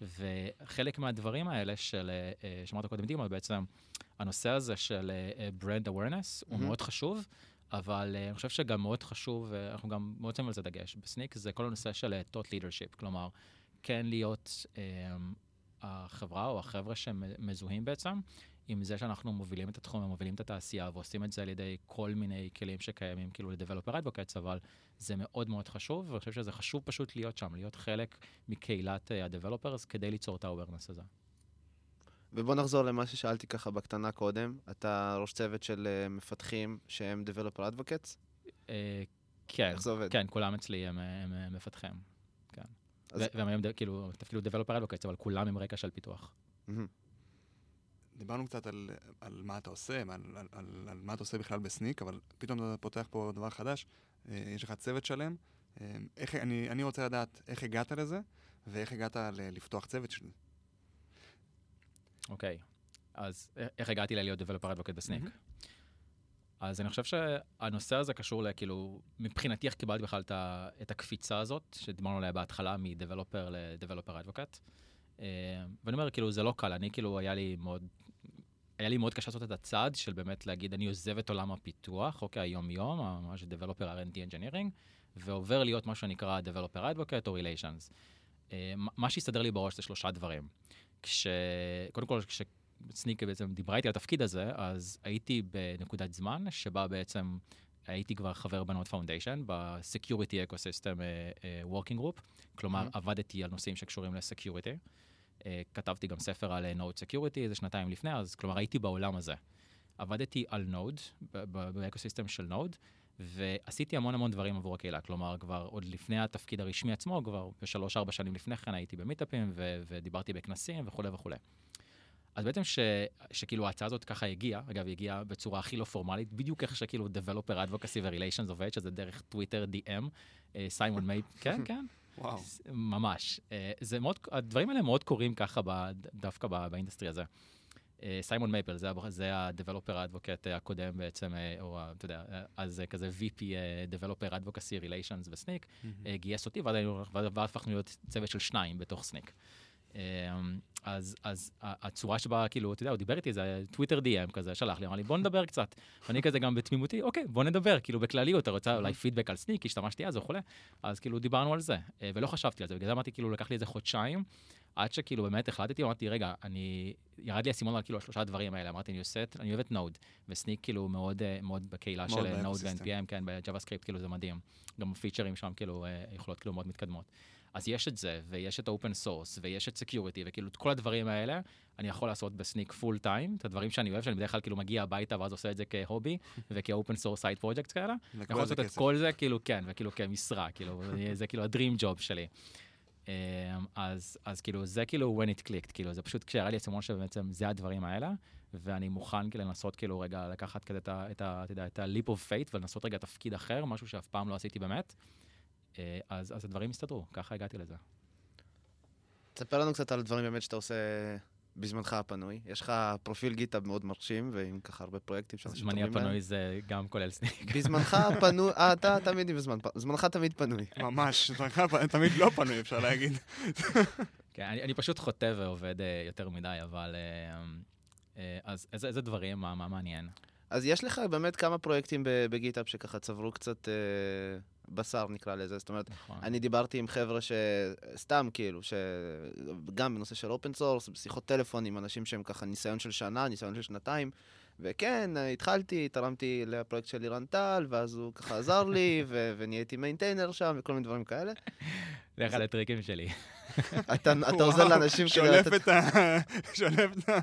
וחלק מהדברים האלה של, אה, שאמרת קודם דימה, בעצם הנושא הזה של אה, brand awareness הוא. מאוד חשוב, אבל אה, אני חושב שגם מאוד חשוב, אנחנו גם מאוד שמים על זה דגש, בסניק זה כל הנושא של thought leadership, כלומר, כן להיות החברה או החבר'ה שמזוהים בעצם עם זה שאנחנו מובילים את התחום ומובילים את התעשייה ועושים את זה על ידי כל מיני כלים שקיימים כאילו לדבלופר אדבוקטס, אבל זה מאוד מאוד חשוב, ואני חושב שזה חשוב פשוט להיות שם, להיות חלק מקהילת הדבלופרס כדי ליצור את האווירנס הזה. ובוא נחזור למה ששאלתי ככה בקטנה קודם. אתה ראש צוות של uh, מפתחים שהם Developer Advocates? Uh, כן. איך זה עובד? כן, כולם אצלי הם, הם, הם מפתחים. כן. אז... והם היום כאילו, תפקידו Developer Advocates, אבל כולם עם רקע של פיתוח. Mm-hmm. דיברנו קצת על, על מה אתה עושה, על, על, על, על מה אתה עושה בכלל בסניק, אבל פתאום אתה פותח פה דבר חדש, אה, יש לך צוות שלם. אה, איך, אני, אני רוצה לדעת איך הגעת לזה, ואיך הגעת ל, לפתוח צוות של זה. אוקיי, okay. אז איך הגעתי ללהיות Developer Advocate בסניק? Mm-hmm. אז אני חושב שהנושא הזה קשור לכאילו, מבחינתי איך קיבלתי בכלל את הקפיצה הזאת, שדיברנו עליה בהתחלה ל-Developer Advocate. אה, ואני אומר, כאילו, זה לא קל, אני כאילו, היה לי מאוד היה לי מאוד קשה לעשות את הצעד של באמת להגיד, אני עוזב את עולם הפיתוח, אוקיי, היום-יום, ממש Developer R&D Engineering, ועובר להיות מה שנקרא Developer Advocate או Relations. אה, מה שהסתדר לי בראש זה שלושה דברים. כש... קודם כל, כש-Snyk בעצם דיברה איתי על התפקיד הזה, אז הייתי בנקודת זמן שבה בעצם הייתי כבר חבר ב-Node Foundation, ב-Security Ecosystem uh, uh, Working Group, כלומר, mm-hmm. עבדתי על נושאים שקשורים ל-Security. Uh, כתבתי גם ספר על Node Security איזה שנתיים לפני, אז כלומר הייתי בעולם הזה. עבדתי על Node, ב-ecosystem של Node, ועשיתי המון המון דברים עבור הקהילה. כלומר, כבר עוד לפני התפקיד הרשמי עצמו, כבר בשלוש-ארבע שנים לפני כן הייתי במיטאפים ו- ודיברתי בכנסים וכולי וכולי. אז בעצם ש, שכאילו ההצעה הזאת ככה הגיעה, אגב, היא הגיעה בצורה הכי לא פורמלית, בדיוק איך שכאילו Developer Advocacy ו-Relations עובד, שזה דרך Twitter DM, סיימון מייפל, כן, כן. וואו. ממש. אה, זה מאוד, הדברים האלה מאוד קורים ככה ב, דווקא בא, ב-industry הזה. סיימון מייפל, זה, זה ה-Developer Advocate הקודם בעצם, אה, או אתה יודע, אז כזה VP אה, Developer Advocacy Relations ב-Snyk, גייס אותי, ואז הפכנו להיות צוות של שניים בתוך Snyk. אמ, אז, אז הצורה שבה, כאילו, אתה יודע, הוא דיבר איתי, זה Twitter DM כזה, שלח לי, אמר לי, בוא נדבר קצת. ואני כזה גם בתמימותי, אוקיי, בוא נדבר, כאילו, בכלליות, אתה רוצה אולי פידבק על Snyk, השתמשתי אז וכולי, אז כאילו, דיברנו על זה, אה, ולא חשבתי על זה, בגלל זה אמרתי, כאילו, לקח לי איזה חודשיים, עד שכאילו באמת החלטתי, אמרתי, רגע, אני, ירד לי האסימון על כאילו השלושה הדברים האלה, אמרתי, אני עושה את, אני אוהב את Node, ו-Snyk כאילו מאוד, אה, מאוד בקהילה של Node ו-NPM, כן, script, כאילו, זה מדהים. גם הפיצ'רים שם, כאילו, אה, יכולות כאילו מאוד מתקדמות. אז יש את זה, ויש את open source, ויש את security, וכאילו את כל הדברים האלה, אני יכול לעשות ב-Snyk full time, את הדברים שאני אוהב, שאני בדרך כלל כאילו מגיע הביתה ואז עושה את זה כ-hobby, וכ-open source side project כאלה. אני יכול לעשות את כל זה, כאילו, כן, וכאילו כמשרה, כאילו, זה כאילו ה-dream job שלי. אמ, אז, אז כאילו, זה כאילו when it clicked, כאילו, זה פשוט כשירד לי אסימון שבעצם זה הדברים האלה, ואני מוכן כאילו לנסות כאילו רגע לקחת כזה את ה, את ה, אתה יודע, את ה- leap of faith ולנסות רגע תפקיד אחר, משהו שאף פעם לא עשיתי באמת. אה, אז, אז הדברים הסתדרו, ככה הגעתי לזה. תספר לנו קצת על הדברים באמת שאתה עושה בזמנך הפנוי. יש לך פרופיל GitHub מאוד מרשים, ועם ככה הרבה פרויקטים שאנשים זמני הפנוי זה גם כולל Snyk. בזמנך הפנוי, אה, אתה תמיד עם זמן, זמנך תמיד פנוי. ממש, זמנך תמיד לא פנוי, אפשר להגיד. כן, אני, אני פשוט חוטא ועובד uh, יותר מדי, אבל... Uh, uh, אז איזה, איזה דברים, מה, מה מעניין? אז יש לך באמת כמה פרויקטים ב-GitHub שככה צברו קצת אה, בשר, נקרא לזה. זאת אומרת, נכון. אני דיברתי עם חבר'ה שסתם, כאילו, שגם בנושא של open source, בשיחות טלפון עם אנשים שהם ככה ניסיון של שנה, ניסיון של שנתיים. וכן, התחלתי, תרמתי לפרויקט של לירן טל, ואז הוא ככה עזר לי, ו- ונהייתי maintainer שם, וכל מיני דברים כאלה. זה אחד הטריקים שלי. אתה אתה עוזר לאנשים כדי שולף לתת... את ה... שולף את ה...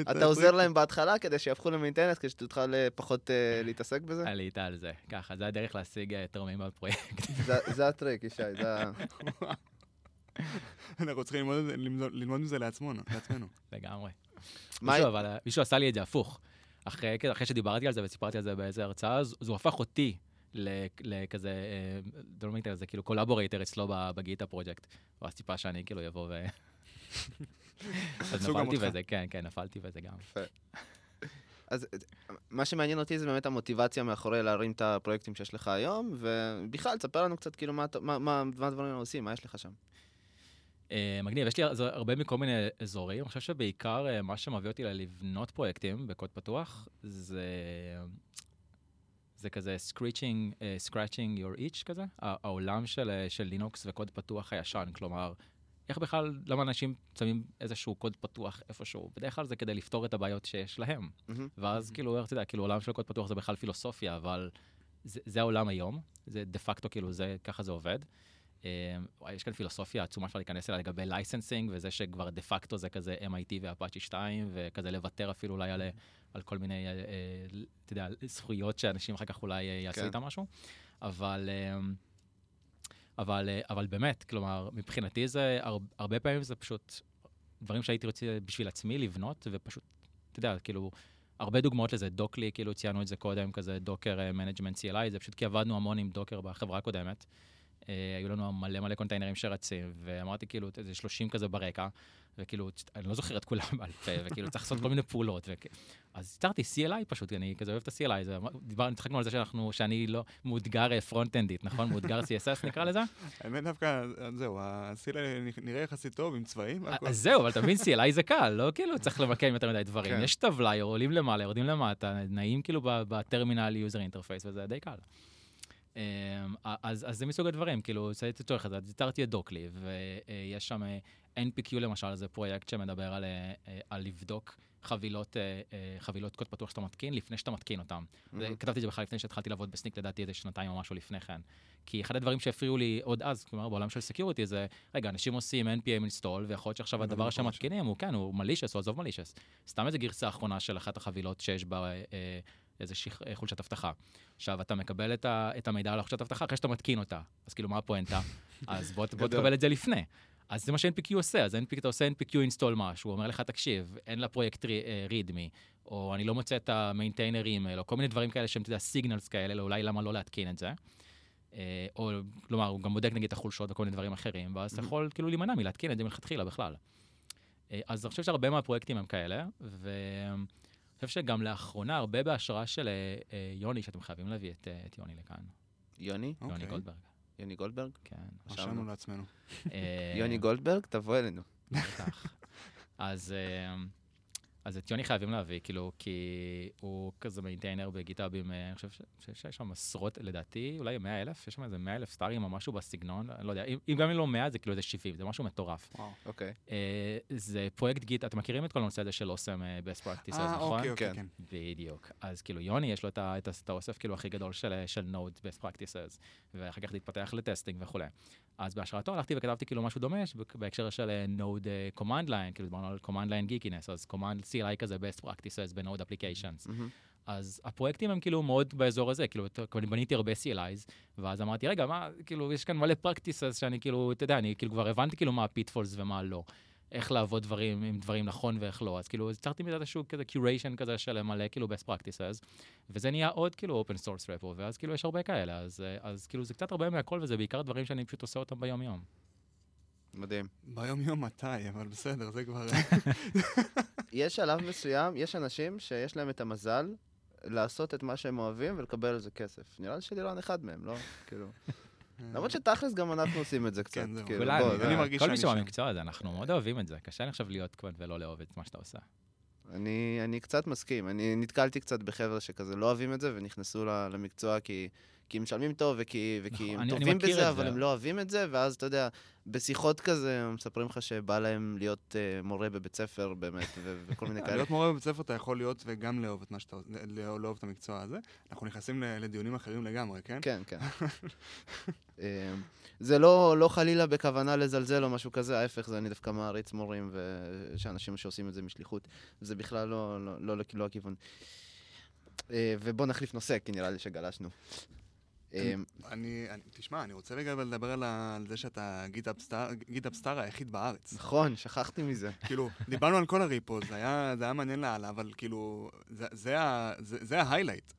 את אתה עוזר. להם בהתחלה כדי שיהפכו למיינטנס, כדי שתוכל אה, פחות אה, להתעסק בזה? עלית על זה, ככה, זה הדרך להשיג אה, תורמים בפרויקט. זה- זה הטריק, ישי, זה ה... אנחנו צריכים ללמוד מזה. לעצמנו. לגמרי. מישהו, אבל מישהו עשה לי את זה הפוך. אחרי, אחרי שדיברתי על זה וסיפרתי על זה באיזה הרצאה, אז, אז הוא הפך אותי לכזה, אה, דולמית על זה, כאילו קולבורייטר אצלו בגיטה פרויקט. הוא אז ציפה שאני כאילו יבוא ו... אז נפלתי. בזה, כן, כן, נפלתי בזה גם. אז אה, מה שמעניין אותי זה באמת המוטיבציה מאחורי להרים את הפרויקטים שיש לך היום, ובכלל, תספר לנו קצת כאילו מה מה- מה מה הדברים האלה עושים, מה יש לך שם. אה, מגניב, יש לי הרבה מכל מיני אזורים. אני חושב שבעיקר אה, מה שמביא אותי לבנות פרויקטים בקוד פתוח, זה... זה כזה scratching, uh, scratching your itch כזה, העולם של, של לינוקס וקוד פתוח הישן, כלומר, איך בכלל, למה אנשים שמים איזשהו קוד פתוח איפשהו? בדרך כלל זה כדי לפתור את הבעיות שיש להם. מהמם. ואז כאילו, איך אתה יודע, כאילו עולם של קוד פתוח זה בכלל פילוסופיה, אבל זה, זה העולם היום, זה דה פקטו, כאילו, זה, ככה זה עובד. אה, יש כאן פילוסופיה עצומה שאפשר להיכנס אליה לגבי licensing, וזה שכבר דה פקטו זה כזה MIT ו-Apache 2, וכזה לוותר אפילו אולי על, על כל מיני, אה, אה, אתה יודע, זכויות שאנשים אחר כך אולי יעשו כן. איתם משהו. אבל, אבל, אבל באמת, כלומר, מבחינתי זה, הר, הרבה פעמים זה פשוט דברים שהייתי רוצה בשביל עצמי לבנות, ופשוט, אתה יודע, כאילו, הרבה דוגמאות לזה, Dockly, כאילו ציינו את זה קודם, כזה Docker management CLI, זה פשוט כי עבדנו המון עם Docker בחברה הקודמת. אה, היו לנו מלא מלא קונטיינרים שרצים, ואמרתי כאילו, איזה 30 כזה ברקע, וכאילו, אני לא זוכר את כולם בעל פה, וכאילו צריך לעשות כל מיני פעולות. וכ... אז יצרתי CLI פשוט, אני כזה אוהב את ה-CLI, זה, דיברנו, צחקנו על זה שאנחנו, שאני לא מאותגר פרונט-אנדית, נכון? מאותגר CSS נקרא לזה? האמת דווקא, זהו, הסילה נראה יחסית טוב עם צבעים והכל. אז זהו, אבל אתה מבין, CLI זה קל, לא כאילו צריך למקם יותר מדי דברים. כן. יש טבלה, עולים למעלה, יורדים למטה, נעים כאילו ב terminal user interface, וזה די קל. אמ, אז, אז זה מסוג הדברים, כאילו, זה לצורך הזה, אז יצרתי את Dockly, ויש שם אה, NPQ למשל, זה פרויקט שמדבר על, אה, אה, על לבדוק חבילות, חבילות קוד פתוח שאתה מתקין, לפני שאתה מתקין אותם. זה- מהמם. כתבתי את זה בכלל לפני שהתחלתי לעבוד ב Snyk, לדעתי איזה שנתיים או משהו לפני כן. כי אחד הדברים שהפריעו לי עוד אז, כלומר בעולם של security, זה, רגע, אנשים עושים npm install, ויכול להיות שעכשיו הדבר שהם. מתקינים הוא, כן, הוא malicious, או עזוב malicious. סתם איזה גרסה אחרונה של אחת החבילות שיש בה אה, איזה שיח- אה, חולשת אבטחה. עכשיו, אתה מקבל את, ה, את המידע על החולשת אבטחה אחרי שאתה מתקין אותה. אז כאילו, מה הפואנטה? אז בוא, בוא. תקבל את זה לפני. אז זה מה ש-NPQ עושה, אז NPQ, אתה עושה NPQ install משהו, הוא אומר לך, תקשיב, אין לפרויקט אה, readme, או אני לא מוצא את ה maintainer email, או כל מיני דברים כאלה שהם, אתה יודע, signals כאלה, לא, אולי למה לא להתקין את זה. אה, או, כלומר, הוא גם בודק נגיד את החולשות וכל מיני דברים אחרים, ואז אתה יכול כאילו להימנע מלהתקין את זה מלכתחילה בכלל. אז אני חושב שהרבה מהפרויקטים הם כאלה, ואני חושב שגם לאחרונה, הרבה בהשראה של אה, אה, יוני, שאתם חייבים להביא את, אה, את יוני לכאן, יוני? יוני אוקיי. גולדברג. יוני גולדברג? כן. רשמנו לעצמנו. אה, יוני גולדברג, תבוא אלינו. בטח. אז, אה, אז את יוני חייבים להביא, כאילו, כי הוא כזה maintainer ב GitHub ים, אה, אני חושב שיש שם עשרות, לדעתי, אולי 100 אלף, יש שם איזה 100 אלף סטארים או משהו בסגנון, אני לא יודע, אם, אם גם אם לא 100 זה כאילו איזה 70, זה משהו מטורף. וואו. אוקיי. אה, זה פרויקט גיט, אתם מכירים את כל הנושא הזה של awesome best practices, אה, נכון? אוקיי, אוקיי, כן. כן. בדיוק. אז כאילו יוני יש לו את ה- את ה- את האוסף כאילו הכי גדול של, של Node best practices, ואחר כך להתפתח ל testing וכולי. אז בהשראתו הלכתי וכתבתי כאילו משהו דומה בהקשר של Node command line, כאילו דיברנו על command line geekiness, אז command CLI כזה best practices ב Node applications. מהמם. אז הפרויקטים הם כאילו מאוד באזור הזה, כאילו, אני בניתי הרבה CLIs, ואז אמרתי, רגע, מה, כאילו, יש כאן מלא practices שאני כאילו, אתה יודע, אני כאילו כבר הבנתי כאילו מה ה pitfalls ומה לא. איך לעבוד דברים עם דברים נכון ואיך לא. אז כאילו, יצרתי מזה איזשהו כזה curation כזה של מלא כאילו best practices, וזה נהיה עוד כאילו open source repo, ואז כאילו יש הרבה כאלה, אז, אז כאילו זה קצת הרבה מהכל, וזה בעיקר דברים שאני פשוט עושה אותם ביום-יום. מדהים. ביום יום מתי, אבל בסדר, זה כבר... יש שלב מסוים, יש אנשים שיש להם את המזל לעשות את מה שהם אוהבים ולקבל על זה כסף. נראה לי שלירן אחד מהם, לא? כאילו... למרות שתכלס גם אנחנו עושים את זה קצת. כן, זהו. כאילו, כולנו, בוא, אני זה- מרגיש כל מי. שבמקצוע הזה, אנחנו מאוד אוהבים את זה. קשה לי עכשיו להיות כמעט ולא לאהוב את מה שאתה עושה. אני, אני קצת מסכים. אני נתקלתי קצת בחבר'ה שכזה לא אוהבים את זה ונכנסו למקצוע כי, כי הם משלמים טוב וכי, וכי נכון, הם אני- אני טובים מכיר בזה, אבל זה. הם לא אוהבים את זה, ואז אתה יודע, בשיחות כזה הם מספרים לך שבא להם להיות uh, מורה בבית ספר באמת, ו- וכל מיני כאלה. להיות מורה בבית ספר אתה יכול להיות וגם לאהוב את מה שאתה, לא- לאהוב את המקצוע הזה. אנחנו נכנסים לדיונים אחרים לגמרי, כן? כן, כן. אמ, זה לא, לא חלילה בכוונה לזלזל או משהו כזה, ההפך, זה אני דווקא מעריץ מורים ושאנשים שעושים את זה משליחות. זה בכלל לא, לא, לא, לא הכיוון. אה, ובוא נחליף נושא, כי נראה לי שגלשנו. אמ, אני, אני, תשמע, אני רוצה רגע לדבר על, זה שאתה GitHub Star, היחיד בארץ. נכון, שכחתי מזה. כאילו, דיברנו על כל ה repo, זה היה, מעניין לאללה, אבל כאילו, זה, זה, ה- זה, זה ה highlight.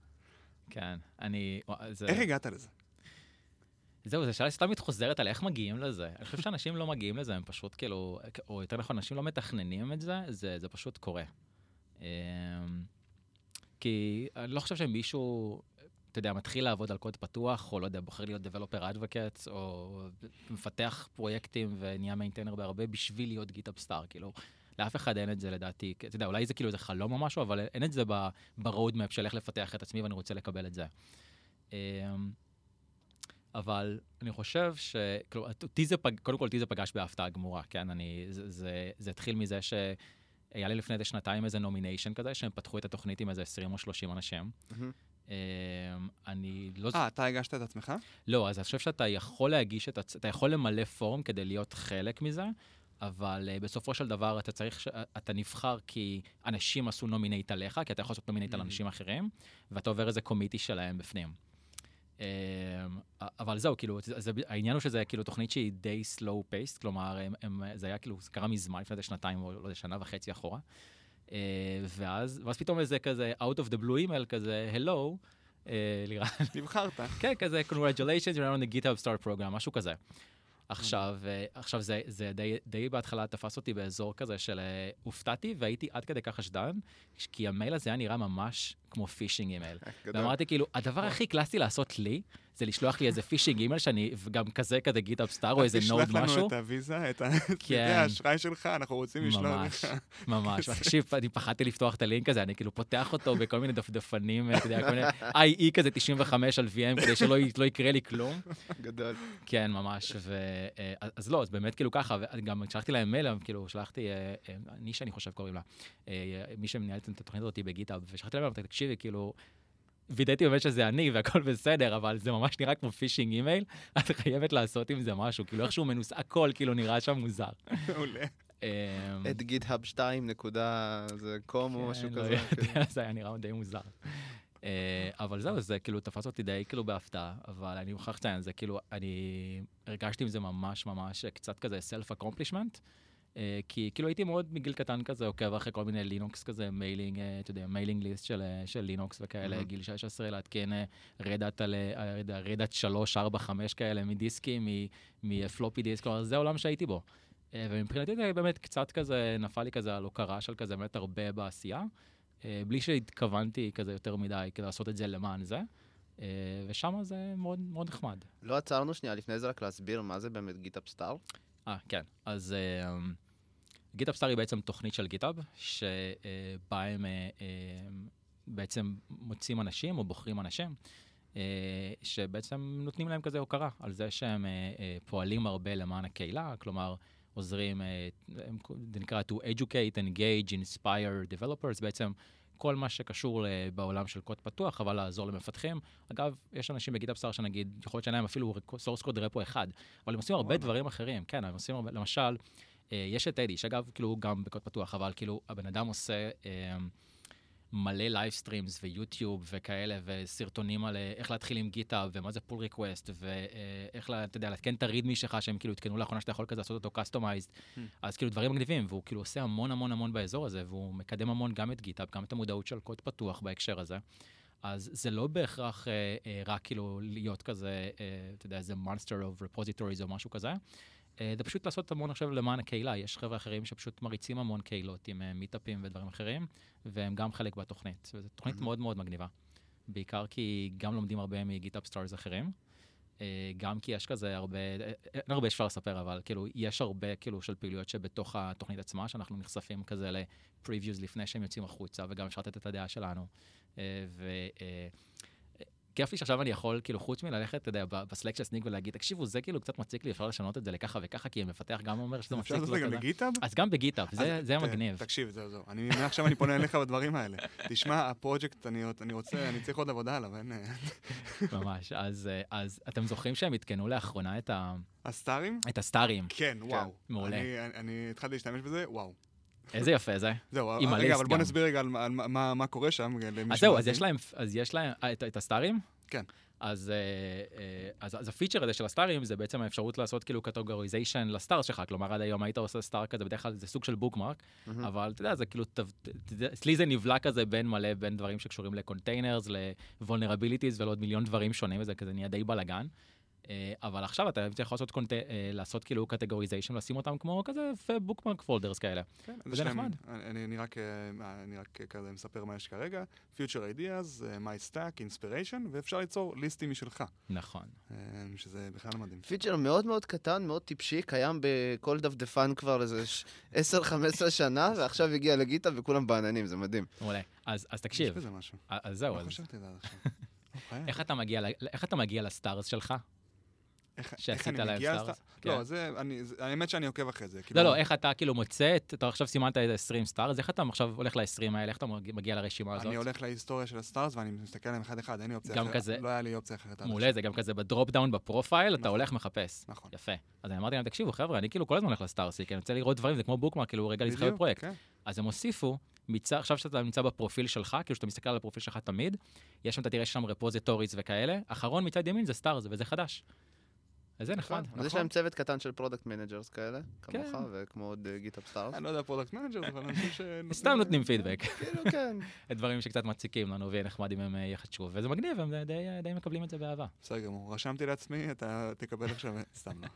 כן, אני... איך הגעת לזה? זהו, זו שאלה שתמיד חוזרת על איך מגיעים לזה. אני חושב שאנשים לא מגיעים לזה, הם פשוט כאילו, או יותר נכון, אנשים לא מתכננים את זה, זה, זה פשוט קורה. אמ, כי אני לא חושב שמישהו, אתה יודע, מתחיל לעבוד על קוד פתוח, או לא יודע, בוחר להיות Developer Advocate, או מפתח פרויקטים ונהיה maintainer בהרבה בשביל להיות GitHub Star, כאילו. לאף אחד אין את זה לדעתי, אתה יודע, אולי זה כאילו איזה חלום או משהו, אבל אין את זה ב-roadmap של איך לפתח את עצמי ואני רוצה לקבל את זה. אמ, אבל אני חושב ש... כאילו. קודם כל, אותי זה פגש בהפתעה גמורה, כן? אני... זה, זה, זה התחיל מזה שהיה לי לפני איזה שנתיים איזה nomination כזה, שהם פתחו את התוכנית עם איזה 20 או 30 אנשים. מהמם. אמ, אני לא... אה, אתה הגשת את עצמך? לא, אז אני חושב שאתה יכול להגיש את... אתה יכול למלא form כדי להיות חלק מזה, אבל uh, בסופו של דבר אתה צריך... ש... אתה נבחר כי אנשים עשו nominate עליך, כי אתה יכול לעשות nominate על Mhm. אנשים אחרים, ואתה עובר איזה קומיטי שלהם בפנים. Um, אבל זהו, כאילו, זה, העניין הוא שזה כאילו תוכנית שהיא די slow paced, כלומר, הם, הם, זה היה כאילו, זה קרה מזמן, לפני שנתיים או לא יודע, שנה וחצי אחורה. Uh, ואז, ואז פתאום איזה כזה out of the blue email כזה, hello, לירן, נבחרת. כן, כזה, congratulations, you're on the GitHub Start Program, משהו כזה. עכשיו, אה, עכשיו זה, זה די, די בהתחלה תפס אותי באזור כזה של אה, הופתעתי והייתי עד כדי כך חשדן, כי המייל הזה היה נראה ממש כמו phishing email. ואמרתי כאילו, הדבר הכי קלאסי לעשות לי, זה לשלוח לי איזה phishing email שאני, וגם כזה כזה GitHub Star או איזה Node תשלח משהו. לנו את הוויזה, את כן. האשראי שלך, אנחנו רוצים לשלוח ממש, לך. ממש. תקשיב, אני פחדתי לפתוח את הלינק הזה, אני כאילו פותח אותו בכל מיני דפדפנים, אתה יודע, כל מיני IE כזה 95 על VM, כדי שלא לא יקרה לי כלום. גדול. כן, ממש. אה, אז לא, אז באמת כאילו ככה, וגם שלחתי להם מייל, כאילו שלחתי, אה, אה, נישה אני חושב קוראים לה, אה, מי שמנהלת את התוכנית הזאת ב GitHub, ושלחתי להם, תקשיבי, כאילו, וידאתי באמת שזה אני והכל בסדר, אבל זה ממש נראה כמו phishing email, את חייבת לעשות עם זה משהו, כאילו איכשהו מנוס, הכל כאילו נראה שם מוזר. מעולה. אה, את GitHub 2 נקודה זה קום או משהו כן, לא כזה. יודע, זה היה נראה די מוזר. אה, אבל זהו, זה כאילו תפס אותי די כאילו בהפתעה, אבל אני מוכרח לציין, זה כאילו, אני הרגשתי עם זה ממש ממש קצת כזה self-accomplishment, אה, כי כאילו הייתי מאוד מגיל קטן כזה עוקב אחרי כל מיני לינוקס כזה, mailing, אה, אתה יודע, mailing list של, אה, של לינוקס וכאלה, Mhm. גיל 16, לעדכן Red Hat על, אה, Red Hat 3, 4, 5 כאלה מדיסקים, מ floppy disk, כלומר זה העולם שהייתי בו. אה, ומבחינתי זה באמת קצת כזה, נפל לי כזה על הוקרה של כזה באמת הרבה בעשייה, אה, בלי שהתכוונתי כזה יותר מדי כדי לעשות את זה למען זה, אה, ושם זה מאוד מאוד נחמד. לא עצרנו שנייה לפני זה רק להסביר מה זה באמת GitHub Star. אה, כן. אז GitHub Star היא בעצם תוכנית של GitHub, שבה הם אה, אה, בעצם מוצאים אנשים או בוחרים אנשים, אה, שבעצם נותנים להם כזה הוקרה על זה שהם פועלים הרבה למען הקהילה, כלומר, עוזרים, זה נקרא to educate, engage, inspire developers, בעצם כל מה שקשור בעולם של קוד פתוח, אבל לעזור למפתחים. אגב, יש אנשים ב GitHub Star שנגיד, יכול להיות שאין להם אפילו source code repo אחד, אבל הם עושים הרבה. דברים אחרים, כן, הם עושים הרבה, למשל, יש את אדי, שאגב, כאילו, הוא גם בקוד פתוח, אבל כאילו, הבן אדם עושה אה, מלא livestreams ו YouTube וכאלה, וסרטונים על אה, איך להתחיל עם GitHub, ומה זה pull request, ואיך, לה- אתה יודע, לעדכן את ה README שלך, שהם כאילו עדכנו לאחרונה שאתה יכול כזה לעשות אותו customized. Hmm. אז כאילו, דברים מגניבים, והוא כאילו עושה המון המון המון באזור הזה, והוא מקדם המון גם את GitHub, גם את המודעות של קוד פתוח בהקשר הזה. אז זה לא בהכרח אה, אה, רק כאילו להיות כזה, אה, אתה יודע, איזה monster of repositories או משהו כזה. אה, זה פשוט לעשות המון עכשיו למען הקהילה. יש חבר'ה אחרים שפשוט מריצים המון קהילות עם אה, מיטאפים ודברים אחרים, והם גם חלק בתוכנית. וזו תוכנית. מאוד מאוד מגניבה. בעיקר כי גם לומדים הרבה מ GitHub Stars אחרים. אה, גם כי יש כזה הרבה, אין הרבה שאפשר לספר, אבל כאילו, יש הרבה כאילו של פעילויות שבתוך התוכנית עצמה, שאנחנו נחשפים כזה ל-previews לפני שהם יוצאים החוצה, וגם אפשר לתת את הדעה שלנו. אה, כיף לי שעכשיו אני יכול, כאילו, חוץ מללכת, אתה יודע, בסלק של סניק ולהגיד, תקשיבו, זה כאילו קצת מציק לי, אפשר לשנות את זה לככה וככה, כי המפתח גם אומר שזה אפשר מציק לעשות את. זה גם. בגיטאב? אז גם בגיטאב, זה ת- מגניב. תקשיב, זהו, זהו. אני, מעכשיו אני פונה אליך בדברים האלה. תשמע, הפרויקט, אני, אני רוצה, אני צריך עוד עבודה עליו, אין... ממש. אז, אז אתם זוכרים שהם עדכנו לאחרונה את, ה, הסטארים? את הסטארים. כן, וואו. מעולה. אני, אני, אני התחלתי להשתמש בזה, וואו. איזה יפה זה. זהו, רגע, אבל בוא. נסביר רגע על, מה- קורה שם. אז זהו, אז. יש להם, אז יש להם, אה, את, הסטארים? כן. אז, אה, אה, אז, אז הפיצ'ר הזה של הסטארים זה בעצם האפשרות לעשות כאילו categorization ל star שלך, כלומר עד היום היית עושה star כזה, בדרך כלל זה סוג של bookmark, מהמם. אבל אתה יודע, זה כאילו, אצלי זה נבלע כזה בין מלא, בין דברים שקשורים ל containers, ל-vulnerabilities ולעוד מיליון דברים שונים, וזה כזה נהיה די בלאגן. אה, אבל עכשיו אתה צריך לעשות, קונט... אה, לעשות כאילו categorization, לשים אותם כמו כזה bookmark folders כאלה. כן, אז וזה יש להם- נחמד. אני, אני, רק, אה, אני רק כזה מספר מה יש כרגע. Future Ideas, My Stack, Inspiration, ואפשר ליצור ליסטים משלך, נכון. שזה בכלל מדהים. פיצ'ר מאוד מאוד קטן, מאוד טיפשי, קיים בכל דפדפן כבר איזה ש- 10-15 שנה, ועכשיו הגיע ל GitHub וכולם בעננים, זה מדהים. מעולה. אז, אז יש תקשיב, בזה משהו. אז זהו, לא אז חשבתי על זה עד עכשיו. אוקיי. איך אתה מגיע, ל- איך אתה מגיע ל stars שלך? שעשית להם stars? ל star? כן. לא, זה, אני, זה- האמת שאני עוקב אחרי זה. לא, כאילו- לא, איך אתה כאילו מוצא, את- אתה עכשיו סימנת איזה 20 stars, איך אתה עכשיו הולך ל-20 האלה, איך אתה מגיע- לרשימה הזאת? אני הולך להיסטוריה של ה stars ואני מסתכל עליהם אחד-אחד, אין לי אופציה אחרת. כזה- לא היה לי אופציה אחרת. מעולה, זה גם כזה ב drop down ב profile, אתה נכון. הולך מחפש. נכון. יפה. אז אני אמרתי להם, תקשיבו, חבר'ה, אני כאילו כל הזמן הולך ל stars, כי אני רוצה לראות דברים, זה כמו bookmark, כאילו רגע להתחבר בפרויקט. כן. אז הם הוסיפו, מצ... עכשיו שאתה נמצא בפרופיל שלך, כאילו שאתה מסתכל על הפרופיל שלך תמיד, יש שם, אתה תראה שם repositories וכאלה, אחרון מצד ימין זה stars, וזה חדש. אז זה נחמד. אז יש להם צוות קטן של product managers כאלה, כן. כמוך, וכמו עוד GitHub Stars. אני לא יודע product manager, אבל אנשים ש... סתם נותנים פידבק. כאילו, כן. דברים שקצת מציקים לנו, ויהיה נחמד אם הם אה, יחדשו, וזה מגניב, הם די, מקבלים את זה באהבה. בסדר גמור. רשמתי לעצמי, אתה תקבל עכשיו... סתם לא.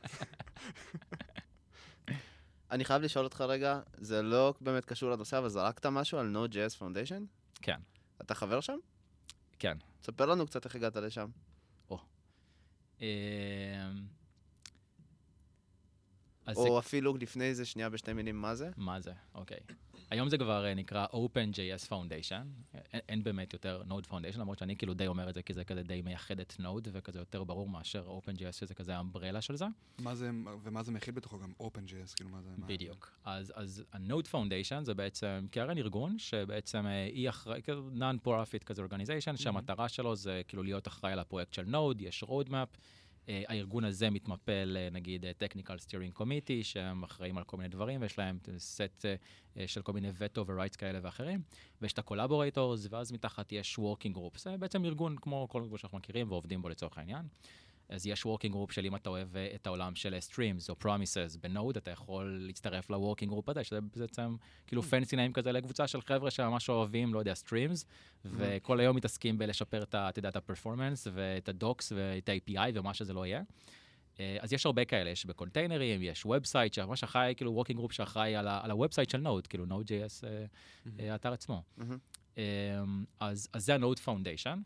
אני חייב לשאול אותך רגע, זה לא באמת קשור לנושא, אבל זרקת משהו על Node.js Foundation? כן. אתה חבר שם? כן. ספר לנו קצת איך הגעת לשם. אה, אז זה או אפילו לפני זה, שנייה בשתי מילים, מה זה? מה זה? אוקיי. היום זה כבר אה, נקרא OpenJS Foundation. אין, אין באמת יותר Node Foundation, למרות שאני כאילו די אומר את זה, כי זה כזה די מייחד את Node, וכזה יותר ברור מאשר OpenJS, שזה כזה האמברלה של זה. מה זה, ומה זה מכיל בתוכו גם OpenJS, כאילו מה זה... מה- בדיוק. אז, אז ה-Node Foundation זה בעצם קרן ארגון, שבעצם אה, היא אחראי, כאילו non-profit כזה organization, שהמטרה שלו זה כאילו להיות אחראי על הפרויקט של Node, יש roadmap. אה, הארגון הזה מתמפל, אה, נגיד, אה, technical steering committee, שהם אחראים על כל מיני דברים, ויש להם סט של כל מיני veto ו-rights כאלה ואחרים, ויש את ה-collaborators, ואז מתחת יש working group. זה בעצם ארגון כמו כל ארגון שאנחנו מכירים ועובדים בו לצורך העניין. אז יש working group של אם אתה אוהב אה, את העולם של streams או promises ב Node, אתה יכול להצטרף ל-working group הזה, שזה בעצם כאילו fancy name כזה לקבוצה של חבר'ה שממש אוהבים, לא יודע, streams, וכל היום מתעסקים בלשפר את ה- אתה יודע, את ה-performance ואת ה-docs ואת ה-API ומה שזה לא יהיה. אה, אז יש הרבה כאלה, יש בקונטיינרים, יש website שממש אחראי, כאילו working group שאחראי על ה website של Node, כאילו Node.js, אה, אה, האתר עצמו. מהמם. אמ, אז, אז זה ה-Node Foundation.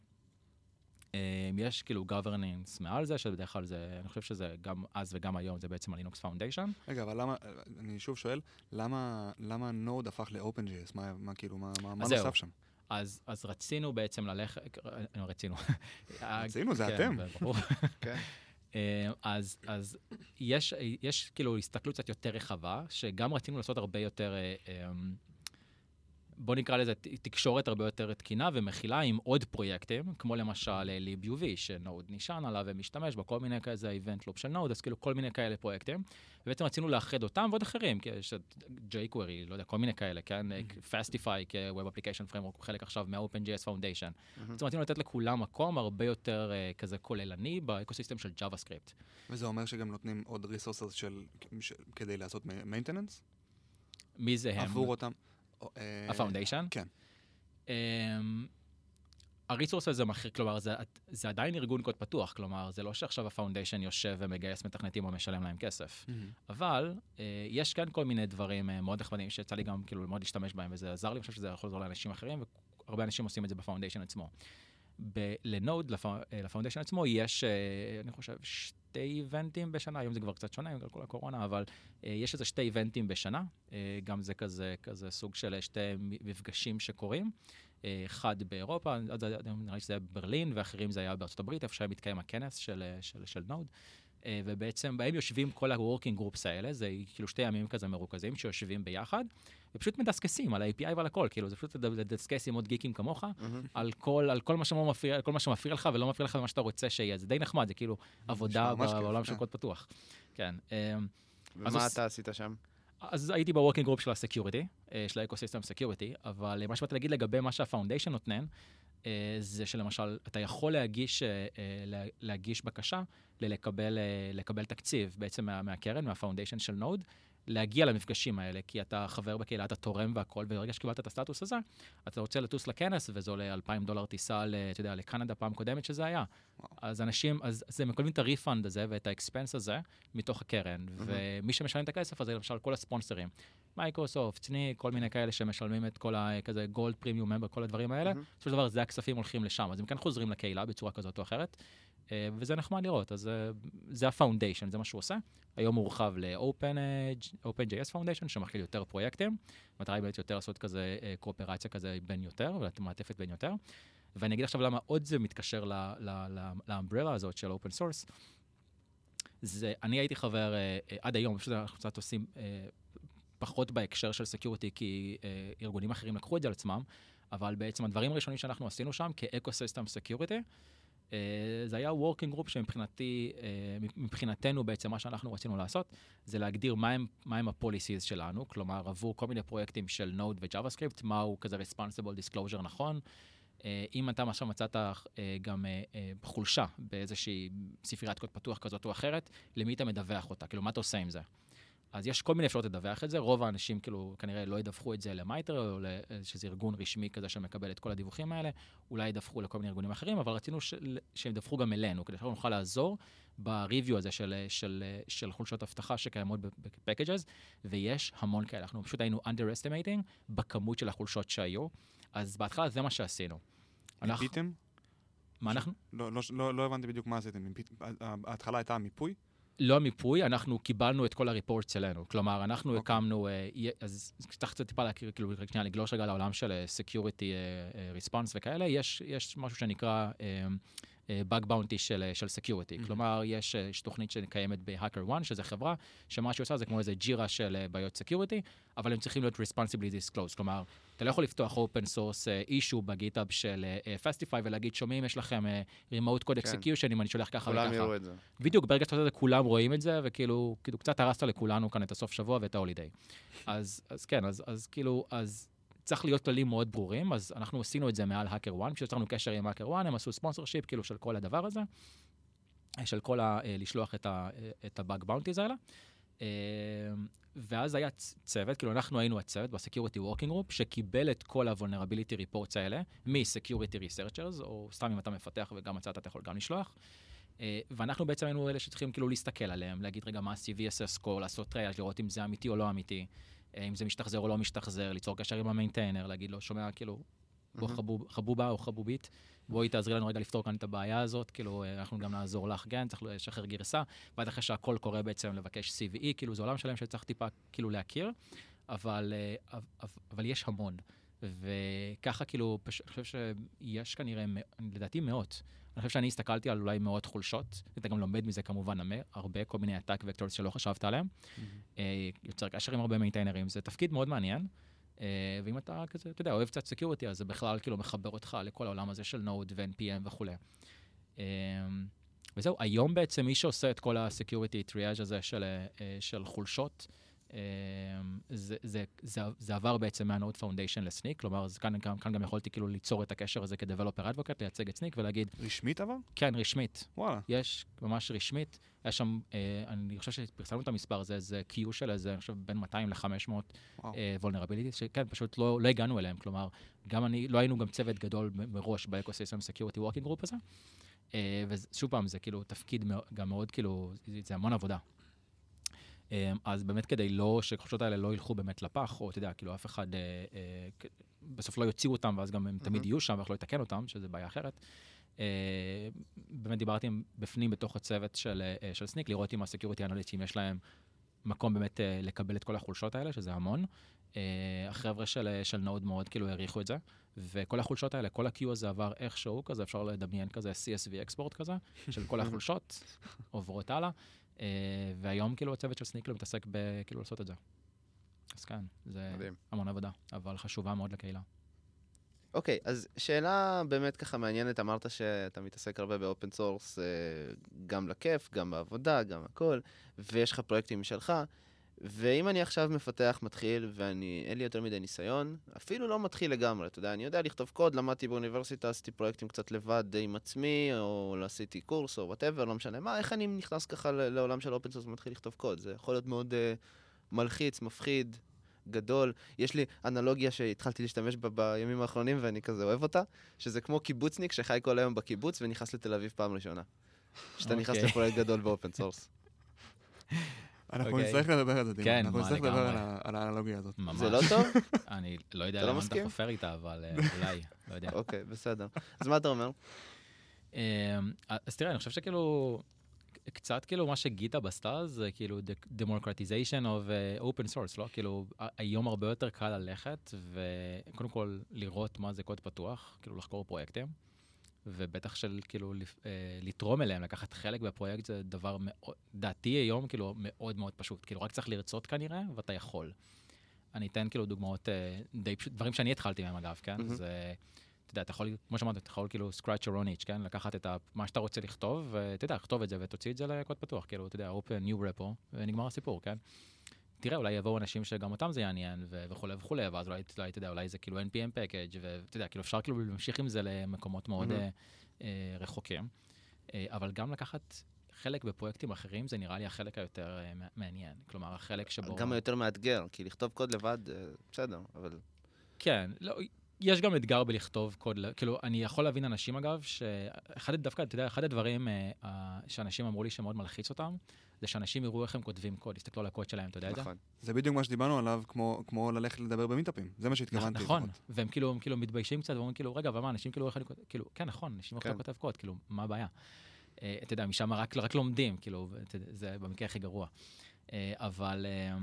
אמ, יש כאילו governance מעל זה, שבדרך כלל זה, אני חושב שזה גם אז וגם היום, זה בעצם ה-Linux Foundation. רגע, אבל למה, אני שוב שואל, למה, למה נוד הפך ל-OpenJS? מה, מה כאילו, מה, מה. נוסף שם? אז, אז רצינו בעצם ללכת, אה, רצינו. רצינו, זה כן, אתם. ברור. כן. אמ, אז, אז יש, יש כאילו הסתכלות קצת יותר רחבה, שגם רצינו לעשות הרבה יותר, אה, אמ, נקרא לזה תקשורת הרבה יותר תקינה ומכילה עם עוד פרויקטים, כמו למשל libuv, ש Node נשען עליו ומשתמש בו, כל מיני כזה event loop של Node, אז כאילו כל מיני כאלה פרויקטים. ובעצם רצינו לאחד אותם ועוד אחרים, כי יש את jQuery, לא יודע, כל מיני כאלה, כן? Fastify כ-Web Application Framework הוא חלק עכשיו מה-OpenJS Foundation. בעצם רצינו לתת לכולם מקום הרבה יותר אה, כזה כוללני ב ecosystem של JavaScript. וזה אומר שגם נותנים עוד ש, כדי לעשות maintenance? מי זה הם? עבור אותם? אה, ה foundation? כן. Um, ה resource הזה מכיר, כלומר, זה, זה עדיין ארגון קוד פתוח, כלומר, זה לא שעכשיו ה foundation יושב ומגייס מתכנתים או משלם להם כסף. מהמם. אבל uh, יש כן כל מיני דברים uh, מאוד נחמדים שיצא לי גם כאילו מאוד להשתמש בהם, וזה עזר לי, אני חושב שזה יכול לעזור לאנשים אחרים, והרבה אנשים עושים את זה ב foundation עצמו. ל Node, אה, ל foundation עצמו, יש, אה, אני חושב, שתי איבנטים בשנה, היום זה כבר קצת שונה בגלל כל הקורונה, אבל אה, יש איזה שתי איבנטים בשנה, גם זה כזה, כזה סוג של שתי מפגשים שקורים. אחד באירופה, נראה לי שזה היה ברלין, ואחרים זה היה בארצות הברית, איפה שהיה מתקיים הכנס של, של, של נוד. אה, ובעצם בהם יושבים כל ה-working groups האלה, זה כאילו שתי ימים כזה מרוכזים שיושבים ביחד, ופשוט מדסקסים על ה-API ועל הכל, כאילו זה פשוט לדסקס עם עוד גיקים כמוך, על כל, על כל מה שלא מפריע, כל מה שמפריע לך ולא מפריע לך ומה שאתה רוצה שיהיה, זה די נחמד, זה כאילו עבודה בעולם של כן. קוד פתוח. כן. אה, אז ומה אתה עשית שם? אז הייתי ב working group של ה security, של ה ecosystem security, אבל מה שבאתי להגיד לגבי מה שה foundation נותן, אה, זה שלמשל, אתה יכול להגיש, אה, אה, לה- להגיש בקשה ללקבל אה, לקבל תקציב בעצם מה- מהקרן, מה foundation של Node, להגיע למפגשים האלה, כי אתה חבר בקהילה, אתה תורם והכל, וברגע שקיבלת את הסטטוס הזה, אתה רוצה לטוס לכנס, וזה עולה 2,000 דולר טיסה, אתה יודע, לקנדה פעם קודמת שזה היה. וואו. אז אנשים, אז, אז הם מקבלים את ה refund הזה ואת ה expense הזה מתוך הקרן, ומי שמשלם את הכסף הזה, למשל כל הספונסרים, Microsoft, Snyk, כל מיני כאלה שמשלמים את כל ה... כזה gold premium member, כל הדברים האלה. בסופו של דבר זה הכספים הולכים לשם, אז הם כן חוזרים לקהילה בצורה כזאת או אחרת, אה, וזה נחמד לראות, אז אה, זה ה foundation, זה מה שהוא עושה. היום הוא הורחב ל-OpenJS OpenJS Foundation, שמכיל יותר פרויקטים. המטרה היא באמת יותר לעשות כזה אה, קואופרציה כזה בין יותר, ולמעטפת בין יותר. ואני אגיד עכשיו למה עוד זה מתקשר ל umbrella הזאת של open source. זה, אני הייתי חבר אה, עד היום, פשוט אנחנו קצת עושים אה, פחות בהקשר של security, כי אה, ארגונים אחרים לקחו את זה על עצמם, אבל בעצם הדברים הראשונים שאנחנו עשינו שם כ ecosystem security, אה, זה היה working group שמבחינתי, אה, מבחינתנו בעצם מה שאנחנו רצינו לעשות, זה להגדיר מהם, מהם ה-policies שלנו, כלומר עבור כל מיני פרויקטים של Node ו-JavaScript, מהו כזה responsible disclosure נכון. אה, אם אתה עכשיו מצאת אה, גם אה, חולשה באיזושהי ספריית קוד פתוח כזאת או אחרת, למי אתה מדווח אותה? כאילו, מה אתה עושה עם זה? אז יש כל מיני אפשרויות לדווח את זה, רוב האנשים כאילו כנראה לא ידווחו את זה למייטר, או שזה ארגון רשמי כזה שמקבל את כל הדיווחים האלה, אולי ידווחו לכל מיני ארגונים אחרים, אבל רצינו ש... שהם ידווחו גם אלינו, כדי שאנחנו נוכל לעזור בריוויו הזה של, של, של חולשות אבטחה שקיימות בפקג'ז, ויש המון כאלה, אנחנו פשוט היינו underestimating בכמות של החולשות שהיו, אז בהתחלה זה מה שעשינו. אנחנו- מיפיתם? מה אנחנו? לא, לא, לא, לא הבנתי בדיוק מה עשיתם. ההתחלה הייתה המיפוי? לא המיפוי, אנחנו קיבלנו את כל הריפורטס אלינו. כלומר, אנחנו אוקיי. הקמנו, אה, אז צריך קצת טיפה להכיר, כאילו, רק שנייה לגלוש רגע לעולם של אה, Security אה, אה, Response וכאלה, יש, יש משהו שנקרא Bug Bounty של, אה, של Security. מהמם. כלומר, יש, אה, יש תוכנית שקיימת ב-Hacker One, שזה חברה, שמה שהיא עושה זה כמו איזה ג'ירה של אה, בעיות Security, אבל הם צריכים להיות Responsibly Disclosed. כלומר, אתה לא יכול לפתוח open source אה, issue בגיטאב של אה, Fastify ולהגיד, שומעים, יש לכם אה, Remote Code כן. Execution, אם אני שולח ככה וככה. כולם יראו את זה. בדיוק, ברגע שאתה עושה את זה, כולם רואים את זה, וכאילו, כאילו קצת הרסת לכולנו כאן את הסוף שבוע ואת ההולידיי. אז, אז כן, אז, אז כאילו, אז צריך להיות כללים מאוד ברורים, אז אנחנו עשינו את זה מעל האקר 1, פשוט יצרנו קשר עם האקר 1, הם עשו ספונסר שיפ, כאילו, של כל הדבר הזה, של כל ה... אה, לשלוח את ה- אה, את ה bug bounties האלה. ואז היה צוות, כאילו אנחנו היינו הצוות ב security working group, שקיבל את כל ה-vulnerability reports האלה מ-security researchers, או סתם אם אתה מפתח וגם מצאת, אתה יכול גם לשלוח. אה, ואנחנו בעצם היינו אלה שצריכים כאילו להסתכל עליהם, להגיד רגע מה ה-CVSS score, לעשות triage, לראות אם זה אמיתי או לא אמיתי, אה, אם זה משתחזר או לא משתחזר, ליצור קשר עם ה maintainer, להגיד לו, שומע, כאילו, בוא מהמם. חבוב, חבובה או חבובית, בואי תעזרי לנו רגע לפתור כאן את הבעיה הזאת, כאילו, אה, אנחנו גם נעזור לך, כן, צריך לשחרר גרסה, ואז אחרי שהכל קורה בעצם לבקש CVE, כאילו, זה עולם שלם שצריך טיפה כאילו להכיר, אבל, אה, אבל, יש המון. וככה כאילו, פש... אני חושב שיש כנראה, לדעתי מאות. אני חושב שאני הסתכלתי על אולי מאות חולשות, אתה גם לומד מזה כמובן הרבה, כל מיני attack vectors שלא חשבת עליהם. אה, יוצר קשר עם הרבה מיינטיינרים, זה תפקיד מאוד מעניין. אה, ואם אתה כזה, אתה יודע, אוהב קצת security, אז זה בכלל כאילו מחבר אותך לכל העולם הזה של Node ו-NPM וכולי. אה, וזהו, היום בעצם מי שעושה את כל ה security triage הזה של, אה, של חולשות, זה, זה, זה, זה עבר בעצם מה Node Foundation ל Snyk, כלומר, אז כאן, כאן, כאן גם יכולתי כאילו ליצור את הקשר הזה כ developer advocate, לייצג את Snyk ולהגיד, רשמית אבל? כן, רשמית, וואלה. יש ממש רשמית, יש שם, אה, אני חושב שפרסמנו את המספר הזה, זה queue של איזה, אני חושב, בין 200 ל-500 וואו. vulnerability, שכן, פשוט לא, לא הגענו אליהם, כלומר, גם אני, לא היינו גם צוות גדול מראש ב ecosystem security working group הזה, אה, ושוב פעם, זה כאילו תפקיד גם מאוד, כאילו, זה, זה המון עבודה. אה, אז באמת כדי לא, שהחולשות האלה לא ילכו באמת לפח, או אתה יודע, כאילו אף אחד אה, אה, בסוף לא יוציאו אותם, ואז גם הם תמיד מהמם. יהיו שם, ואנחנו לא יתקן אותם, שזה בעיה אחרת. אה, באמת דיברתי עם בפנים בתוך הצוות של, אה, של Snyk, לראות עם ה security אנליסטים, יש להם מקום באמת אה, לקבל את כל החולשות האלה, שזה המון. אה, החבר'ה של, של Node מאוד כאילו העריכו את זה, וכל החולשות האלה, כל ה-queue הזה עבר איכשהו כזה, אפשר לדמיין כזה CSV export כזה, של כל החולשות, עוברות הלאה, אה, והיום כאילו הצוות של Snyk לו מתעסק בכאילו לעשות את זה. אז כן, זה מדהים. המון עבודה, אבל חשובה מאוד לקהילה. אוקיי, אז שאלה באמת ככה מעניינת, אמרת שאתה מתעסק הרבה ב open source, גם לכיף, גם בעבודה, גם הכל, ויש לך פרויקטים משלך, ואם אני עכשיו מפתח מתחיל ואני, אין לי יותר מדי ניסיון, אפילו לא מתחיל לגמרי, אתה יודע, אני יודע לכתוב קוד, למדתי באוניברסיטה, עשיתי פרויקטים קצת לבד עם עצמי, או עשיתי קורס, או whatever, לא משנה מה, איך אני נכנס ככה לעולם של open source ומתחיל לכתוב קוד? זה יכול להיות מאוד uh, מלחיץ, מפחיד, גדול. יש לי אנלוגיה שהתחלתי להשתמש בה בימים האחרונים ואני כזה אוהב אותה, שזה כמו קיבוצניק שחי כל היום בקיבוץ ונכנס לתל אביב פעם ראשונה. שאתה נכנס אוקיי. לפרויקט גדול ב open source. אנחנו אוקיי. נצטרך לדבר על זה, דימה. כן, אנחנו נצטרך לדבר. על האנלוגיה הזאת. זה לא טוב? אני לא יודע לא למה אתה? חופר איתה, אבל אה, אולי, לא יודע. אוקיי, בסדר. אז מה אתה אומר? אמ, אז תראה, אני חושב שכאילו, קצת כאילו מה ש GitHub סטאר זה כאילו the democratization of uh, open source, לא? כאילו, היום הרבה יותר קל ללכת וקודם כל לראות מה זה קוד פתוח, כאילו לחקור פרויקטים, ובטח של כאילו אה, לתרום אליהם, לקחת חלק בפרויקט זה דבר מאוד, דעתי היום כאילו מאוד מאוד פשוט, כאילו רק צריך לרצות כנראה ואתה יכול. אני אתן כאילו דוגמאות אה, די פשוט, דברים שאני התחלתי מהם אגב, כן? מהמם. זה... אתה יודע, אתה יכול, כמו שאמרת, אתה יכול כאילו scratch your own itch, כן? לקחת את ה, מה שאתה רוצה לכתוב, ואתה יודע, לכתוב את זה ותוציא את זה לקוד פתוח, כאילו, אתה יודע, open new repo, ונגמר הסיפור, כן? תראה, אולי יבואו אנשים שגם אותם זה יעניין, וכולי וכולי, ואז אולי, אולי, אתה יודע, אולי זה כאילו NPM package, ואתה יודע, כאילו אפשר כאילו להמשיך עם זה למקומות מאוד מהמם. אה, רחוקים. אה, אבל גם לקחת חלק בפרויקטים אחרים, זה נראה לי החלק היותר אה, מע- מעניין. כלומר, החלק שבו... גם היותר מאתגר, כי לכתוב קוד לבד, אה, בסדר, אבל... כן, לא, יש גם אתגר בלכתוב קוד, כאילו, אני יכול להבין אנשים אגב, שאחד, דווקא, אתה יודע, אחד הדברים אה, שאנשים אמרו לי שמאוד מלחיץ אותם, זה שאנשים יראו איך הם כותבים קוד, יסתכלו על הקוד שלהם, אתה יודע את זה? נכון. זה בדיוק מה שדיברנו עליו, כמו- כמו ללכת לדבר במיטאפים. זה מה שהתכוונתי. נכון, לפחות. והם כאילו, כאילו מתביישים קצת, ואומרים כאילו, רגע, אבל מה, אנשים כאילו, איך אני כותב, כאילו, כן, נכון, אנשים כן. כותב קוד, כאילו, מה הבעיה? אה, אתה יודע, משם רק, רק לומדים, כאילו, זה במקרה הכי גרוע. אה, אבל, אה,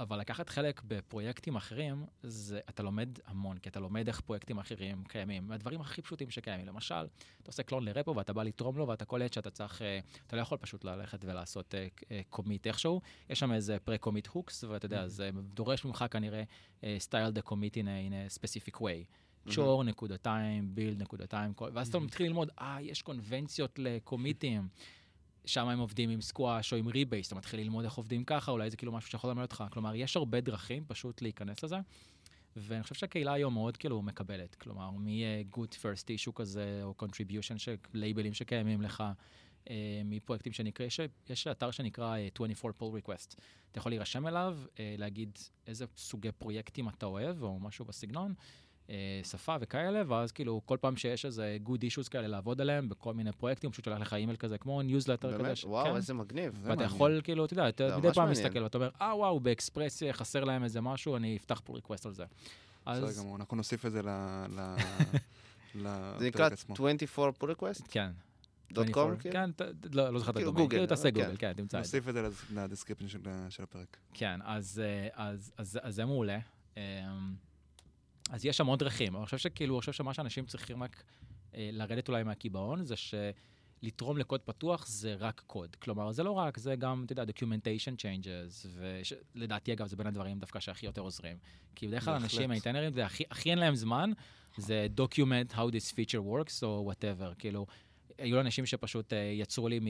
אבל לקחת חלק בפרויקטים אחרים, זה, אתה לומד המון, כי אתה לומד איך פרויקטים אחרים קיימים, מהדברים הכי פשוטים שקיימים. למשל, אתה עושה clone ל repo ואתה בא לתרום לו, ואתה קולט שאתה צריך, אה, אתה לא יכול פשוט ללכת ולעשות commit איכשהו, יש שם איזה pre-commit hooks, ואתה יודע, זה דורש ממך כנראה אה, style the commit in a, in a specific way. chore, נקודתיים, build, נקודתיים, ואז אתה מתחיל ללמוד, אה, יש קונבנציות לקומיטים. שם הם עובדים עם סקואש או עם rebase, אתה מתחיל ללמוד איך עובדים ככה, אולי זה כאילו משהו שיכול ללמד אותך. כלומר, יש הרבה דרכים פשוט להיכנס לזה, ואני חושב שהקהילה היום מאוד כאילו מקבלת. כלומר, מ-good first issue כזה, או contribution, של לייבלים שקיימים לך, אה, מפרויקטים שנקרא, יש, יש אתר שנקרא אה, 24 pull request. אתה יכול להירשם אליו, אה, להגיד איזה סוגי פרויקטים אתה אוהב, או משהו בסגנון. אה, שפה וכאלה, ואז כאילו כל פעם שיש איזה good issues כאלה לעבוד עליהם בכל מיני פרויקטים, הוא פשוט שולח לך אימייל כזה, כמו ניוזלטר כזה. באמת? ש- וואו, כן. איזה מגניב. ואתה מעניין. יכול, כאילו, אתה יודע, אתה מדי פעם. מסתכל ואתה אומר, אה וואו, באקספרס אה, חסר להם איזה משהו, אני אפתח pull request על זה. בסדר אז גמור, אנחנו נוסיף את זה ל... ל- לפרק זה נקרא עצמו. 24 pull request? כן. dot 24, com? כאילו? כן, לא לא זוכר את כאילו הדומיין. גוגל, כאילו תעשה אבל גוגל, כן. כן, תמצא את זה. נוסיף את זה לד- ל description של הפרק. כן, אז, אה, אז, אז, אז זה מעולה. אז יש המון דרכים, אבל אני חושב שכאילו, אני חושב שמה שאנשים צריכים רק אה, לרדת אולי מהקיבעון, זה שלתרום לקוד פתוח זה רק קוד. כלומר, זה לא רק, זה גם, אתה יודע, documentation changes, ולדעתי, אגב, זה בין הדברים דווקא שהכי יותר עוזרים. כי בדרך כלל. אנשים, הכי, הכי אין להם זמן, זה document how this feature works, או whatever, כאילו. היו אנשים שפשוט uh, יצרו לי מ,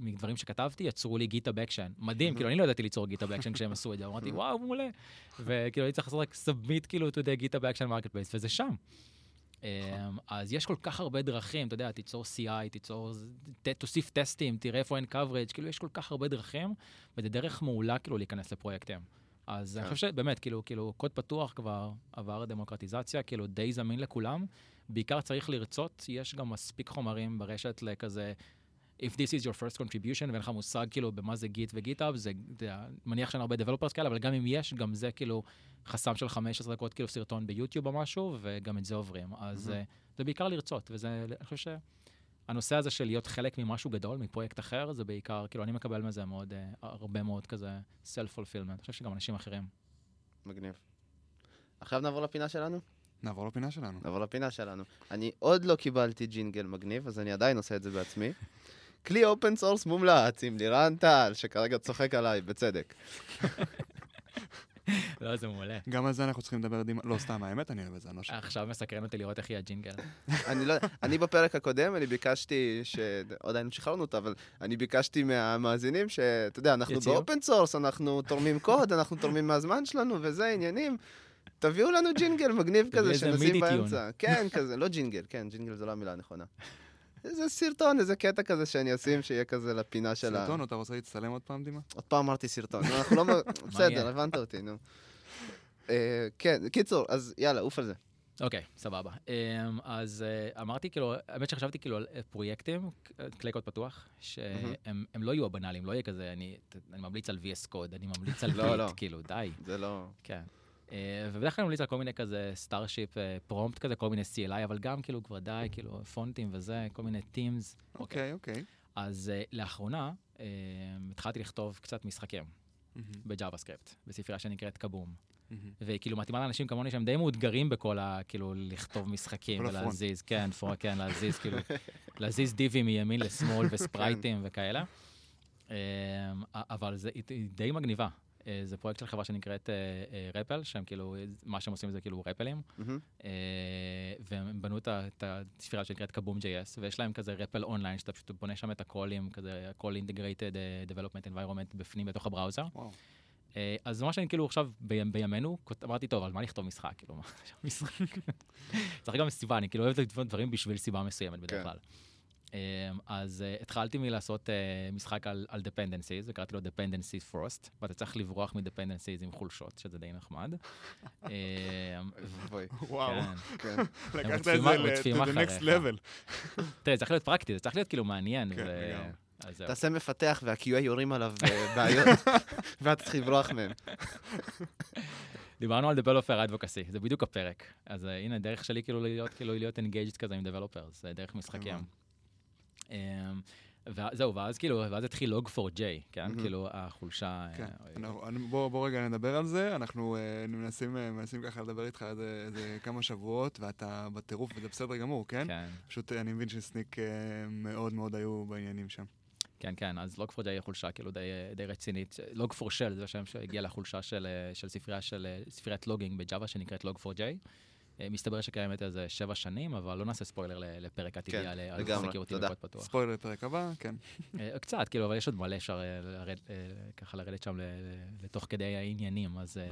מדברים שכתבתי, יצרו לי GitHub Action. מדהים, כאילו, אני לא ידעתי ליצור GitHub Action כשהם עשו את זה, אמרתי, וואו, מעולה. וכאילו, הייתי צריך לעשות רק submit, כאילו, אתה יודע, GitHub Action Marketplace, וזה שם. Um, אז יש כל כך הרבה דרכים, אתה יודע, תיצור CI, תיצור, ת, תוסיף טסטים, תראה איפה אין coverage, כאילו, יש כל כך הרבה דרכים, וזה דרך מעולה, כאילו, להיכנס לפרויקטים. אז אני כן. חושב שבאמת, כאילו, כאילו, קוד פתוח כבר עבר דמוקרטיזציה, כאילו, די זמין לכולם. בעיקר צריך לרצות, יש גם מספיק חומרים ברשת לכזה, If this is your first contribution ואין לך מושג כאילו במה זה גיט וגיטאב, זה, יודע, מניח שאין הרבה developers כאלה, אבל גם אם יש, גם זה כאילו חסם של 15 דקות כאילו סרטון ביוטיוב או משהו, וגם את זה עוברים. אז. אה, זה בעיקר לרצות, וזה, אני חושב שהנושא הזה של להיות חלק ממשהו גדול, מפרויקט אחר, זה בעיקר, כאילו, אני מקבל מזה מאוד, אה, הרבה מאוד כזה self-fulfillment. אני חושב שגם אנשים אחרים. מגניב. עכשיו נעבור לפינה שלנו? נעבור לפינה שלנו. נעבור לפינה שלנו. אני עוד לא קיבלתי ג'ינגל מגניב, אז אני עדיין עושה את זה בעצמי. כלי open source מומלץ עם לירן טל, שכרגע צוחק עליי, בצדק. לא, זה מעולה. גם על זה אנחנו צריכים לדבר, דימה- לא, סתם, האמת, אני אוהב את זה, אני לא אשקר. עכשיו מסקרן אותי לראות איך יהיה הג'ינגל. אני לא, אני בפרק הקודם, אני ביקשתי, ש... עוד היינו שחררנו אותו, אבל אני ביקשתי מהמאזינים שאתה יודע, אנחנו? ב open source, אנחנו תורמים קוד, אנחנו תורמים מהזמן שלנו, וזה עניינים. תביאו לנו ג'ינגל מגניב כזה שנשים באמצע. כן, כזה, לא ג'ינגל, כן, ג'ינגל זו לא המילה הנכונה. איזה סרטון, איזה קטע כזה שאני אשים, שיהיה כזה לפינה של ה... סרטון, אתה רוצה להצטלם עוד פעם, דימה? עוד פעם אמרתי סרטון, נו, אנחנו לא... בסדר, הבנת אותי, נו. אה, כן, קיצור, אז יאללה, עוף על זה. אוקיי, סבבה. אמ, אז אה, אמרתי, כאילו, האמת שחשבתי כאילו על אה, פרויקטים, אה, כלי קוד פתוח, שהם הם לא יהיו הבנאליים, לא יהיה כזה, אני אני ממליץ על VS Code, אני ממליץ על לא, לא. ביט, כאילו, די. זה לא... כן. אה, ובדרך כלל אני ממליץ על כל מיני כזה Starship prompt כזה, כל מיני CLI, אבל גם כאילו כבר די, כאילו פונטים וזה, כל מיני themes. אוקיי, אוקיי. אז אה, לאחרונה אה, התחלתי לכתוב קצת משחקים מהמם, ב JavaScript, בספרייה שנקראת Kaboom. מהמם. וכאילו מתאימה לאנשים כמוני שהם די מאותגרים בכל ה... כאילו לכתוב משחקים. ולהזיז, כן, פור, כן, להזיז כאילו, להזיז div ים מימין לשמאל וספרייטים וכאלה. אה, אבל זה היא די מגניבה. אה, זה פרויקט של חברה שנקראת אה, אה, Repl, שהם כאילו, מה שהם עושים זה כאילו REPL ים. אה, והם בנו את ה- את הספרייה שנקראת קבום JS, ויש להם כזה רפל אונליין, שאתה פשוט בונה שם את הקולים, כזה הכל אינטגרייטד development environment בפנים בתוך הבראוזר. אז מה שאני כאילו עכשיו בי- בימינו, אמרתי, טוב, על מה לכתוב משחק? כאילו, מה, משחק? צריך גם סיבה, אני כאילו אוהב לכתוב דברים בשביל סיבה מסוימת בדרך כן. כלל. אה, אז אה, התחלתי מלעשות אה, משחק על, על dependencies, וקראתי לו dependencies first, ואתה צריך לברוח מ-dependencies עם חולשות, שזה די נחמד. בואי, וואו, כן. כן. לקחת את זה רודפים ל- to the next level. תראה, זה צריך להיות פרקטי, זה צריך להיות כאילו מעניין. כן. תעשה מפתח וה-QA יורים עליו אה, בעיות, ואתה צריך לברוח מהם. דיברנו על Developer Advocacy, זה בדיוק הפרק. אז הנה, דרך שלי כאילו להיות, כאילו להיות engaged כזה עם Developers, זה דרך משחקים. Um, וזהו, ואז כאילו, ואז התחיל Log4j, כן? מהמם. כאילו, החולשה... כן, אה, אנחנו- אני- בוא בוא רגע נדבר על זה, אנחנו אה, מנסים אה, מנסים ככה לדבר איתך איזה איזה כמה שבועות, ואתה בטירוף, וזה בסדר גמור, כן? כן, פשוט אני מבין שסניק מאוד מאוד היו בעניינים שם. כן, כן, אז Log4j היא חולשה כאילו די, די רצינית. Log4shell זה השם שהגיע לחולשה של, של ספרייה של ספריית לוגינג בג'אווה שנקראת Log4j. אה, מסתבר שקיימת איזה שבע שנים, אבל לא נעשה ספוילר לפרק עתידי כן, על על לגמרי, סקיורטי. בקוד פתוח. ספוילר לפרק הבא, כן. אה, קצת, כאילו, אבל יש עוד מלא אפשר אה, לרד, אה, ככה לרדת שם ל- ל- לתוך כדי העניינים, אז, אה.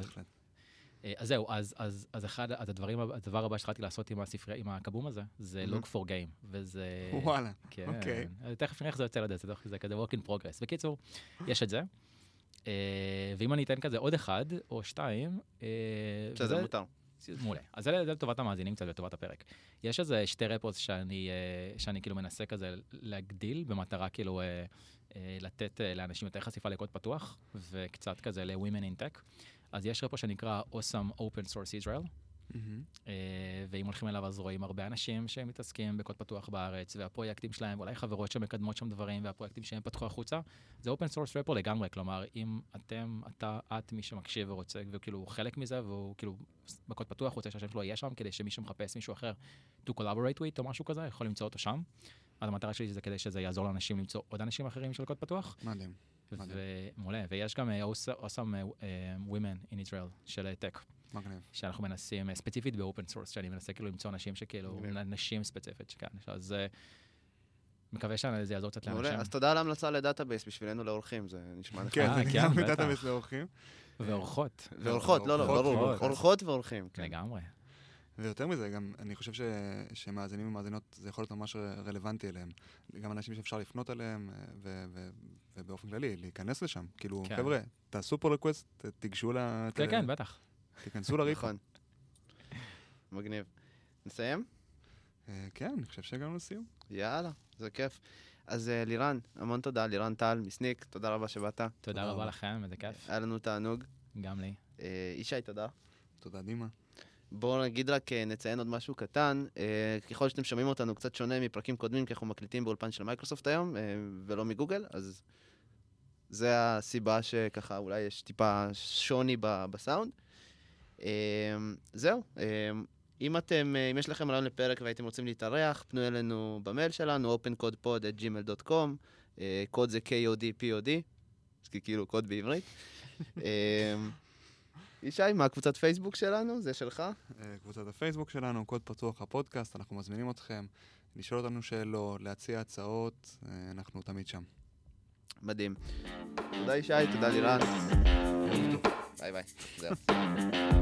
אה, אז זהו, אז, אז, אז אחד, אז הדברים, הדבר הבא שהתחלתי לעשות עם הספרי, עם הקבום הזה, זה מהמם. log for game, וזה... וואלה. כן, אוקיי. אה, תכף נראה איך זה יוצא לדעת, זה, זה כזה work in progress. בקיצור, יש את זה. אה, ואם אני אתן כזה עוד אחד או שתיים, אה, בסדר, מותר. מעולה. אז זה, לטובת המאזינים קצת, לטובת הפרק. יש איזה שתי repos שאני, אה, שאני כאילו מנסה כזה להגדיל, במטרה כאילו אה, אה, לתת לאנשים יותר חשיפה לקוד פתוח, וקצת כזה ל-Women in Tech. אז יש repo שנקרא Awesome Open Source Israel, אה, ואם הולכים אליו אז רואים הרבה אנשים שמתעסקים בקוד פתוח בארץ, והפרויקטים שלהם, אולי חברות שמקדמות שם דברים, והפרויקטים שהם פתחו החוצה, זה open source repo לגמרי, כלומר, אם אתם, אתה, את, מי שמקשיב ורוצה, וכאילו הוא חלק מזה, והוא כאילו בקוד פתוח, רוצה שהשם שלו יהיה שם, כדי שמי שמחפש מישהו אחר to collaborate with או משהו כזה, יכול למצוא אותו שם. אז המטרה שלי זה כדי שזה יעזור לאנשים למצוא עוד אנשים אחרים של קוד פתוח. מדהים. ומעולה, ויש גם אה, awesome אה, women in Israel של tech. מגניב. שאנחנו מנסים, אה, ספציפית ב open source, שאני מנסה כאילו למצוא אנשים שכאילו, מגניב. נשים ספציפית, שכן, אז אה, מקווה שזה יעזור קצת לאנשים. מעולה, אז תודה על ההמלצה ל database בשבילנו לאורחים, זה נשמע לך. כן, כן, גם. database לאורחים. ואורחות, ואורחות, לא, לא, ברור, אורחות. ואורחים. כן. לגמרי. ויותר מזה, גם אני חושב ש... שמאזינים ומאזינות, זה יכול להיות ממש רלוונטי אליהם. גם אנשים שאפשר לפנות אליהם, אה, ו... ו... ובאופן כללי, להיכנס לשם. כאילו, כן. חבר'ה, תעשו פה ריקווסט, תיגשו ל... כן, כן, בטח. תיכנסו לריפו. נכון. מגניב. נסיים? אה, כן, אני חושב שהגענו לסיום. יאללה, זה כיף. אז אה, לירן, המון תודה, לירן טל מסניק, תודה רבה שבאת. תודה רבה. לכם, איזה כיף. היה לנו תענוג. גם לי. אה, ישי, תודה. תודה, דימה. בואו נגיד רק, נציין עוד משהו קטן. ככל שאתם שומעים אותנו קצת שונה מפרקים קודמים, כי אנחנו מקליטים באולפן של מייקרוסופט היום, ולא מגוגל, אז זה הסיבה שככה אולי יש טיפה שוני ב- בסאונד. זהו. אם אתם, אם יש לכם רעיון לפרק והייתם רוצים להתארח, פנו אלינו במייל שלנו, opencodepod@gmail.com, קוד זה K-O-D-P-O-D, כאילו קוד בעברית. ישי, מה הקבוצת פייסבוק שלנו? זה שלך? קבוצת הפייסבוק שלנו, קוד פתוח הפודקאסט, אנחנו מזמינים אתכם לשאול אותנו שאלות, להציע הצעות, אנחנו תמיד שם. מדהים. תודה ישי, תודה לירן. ביי ביי. זהו.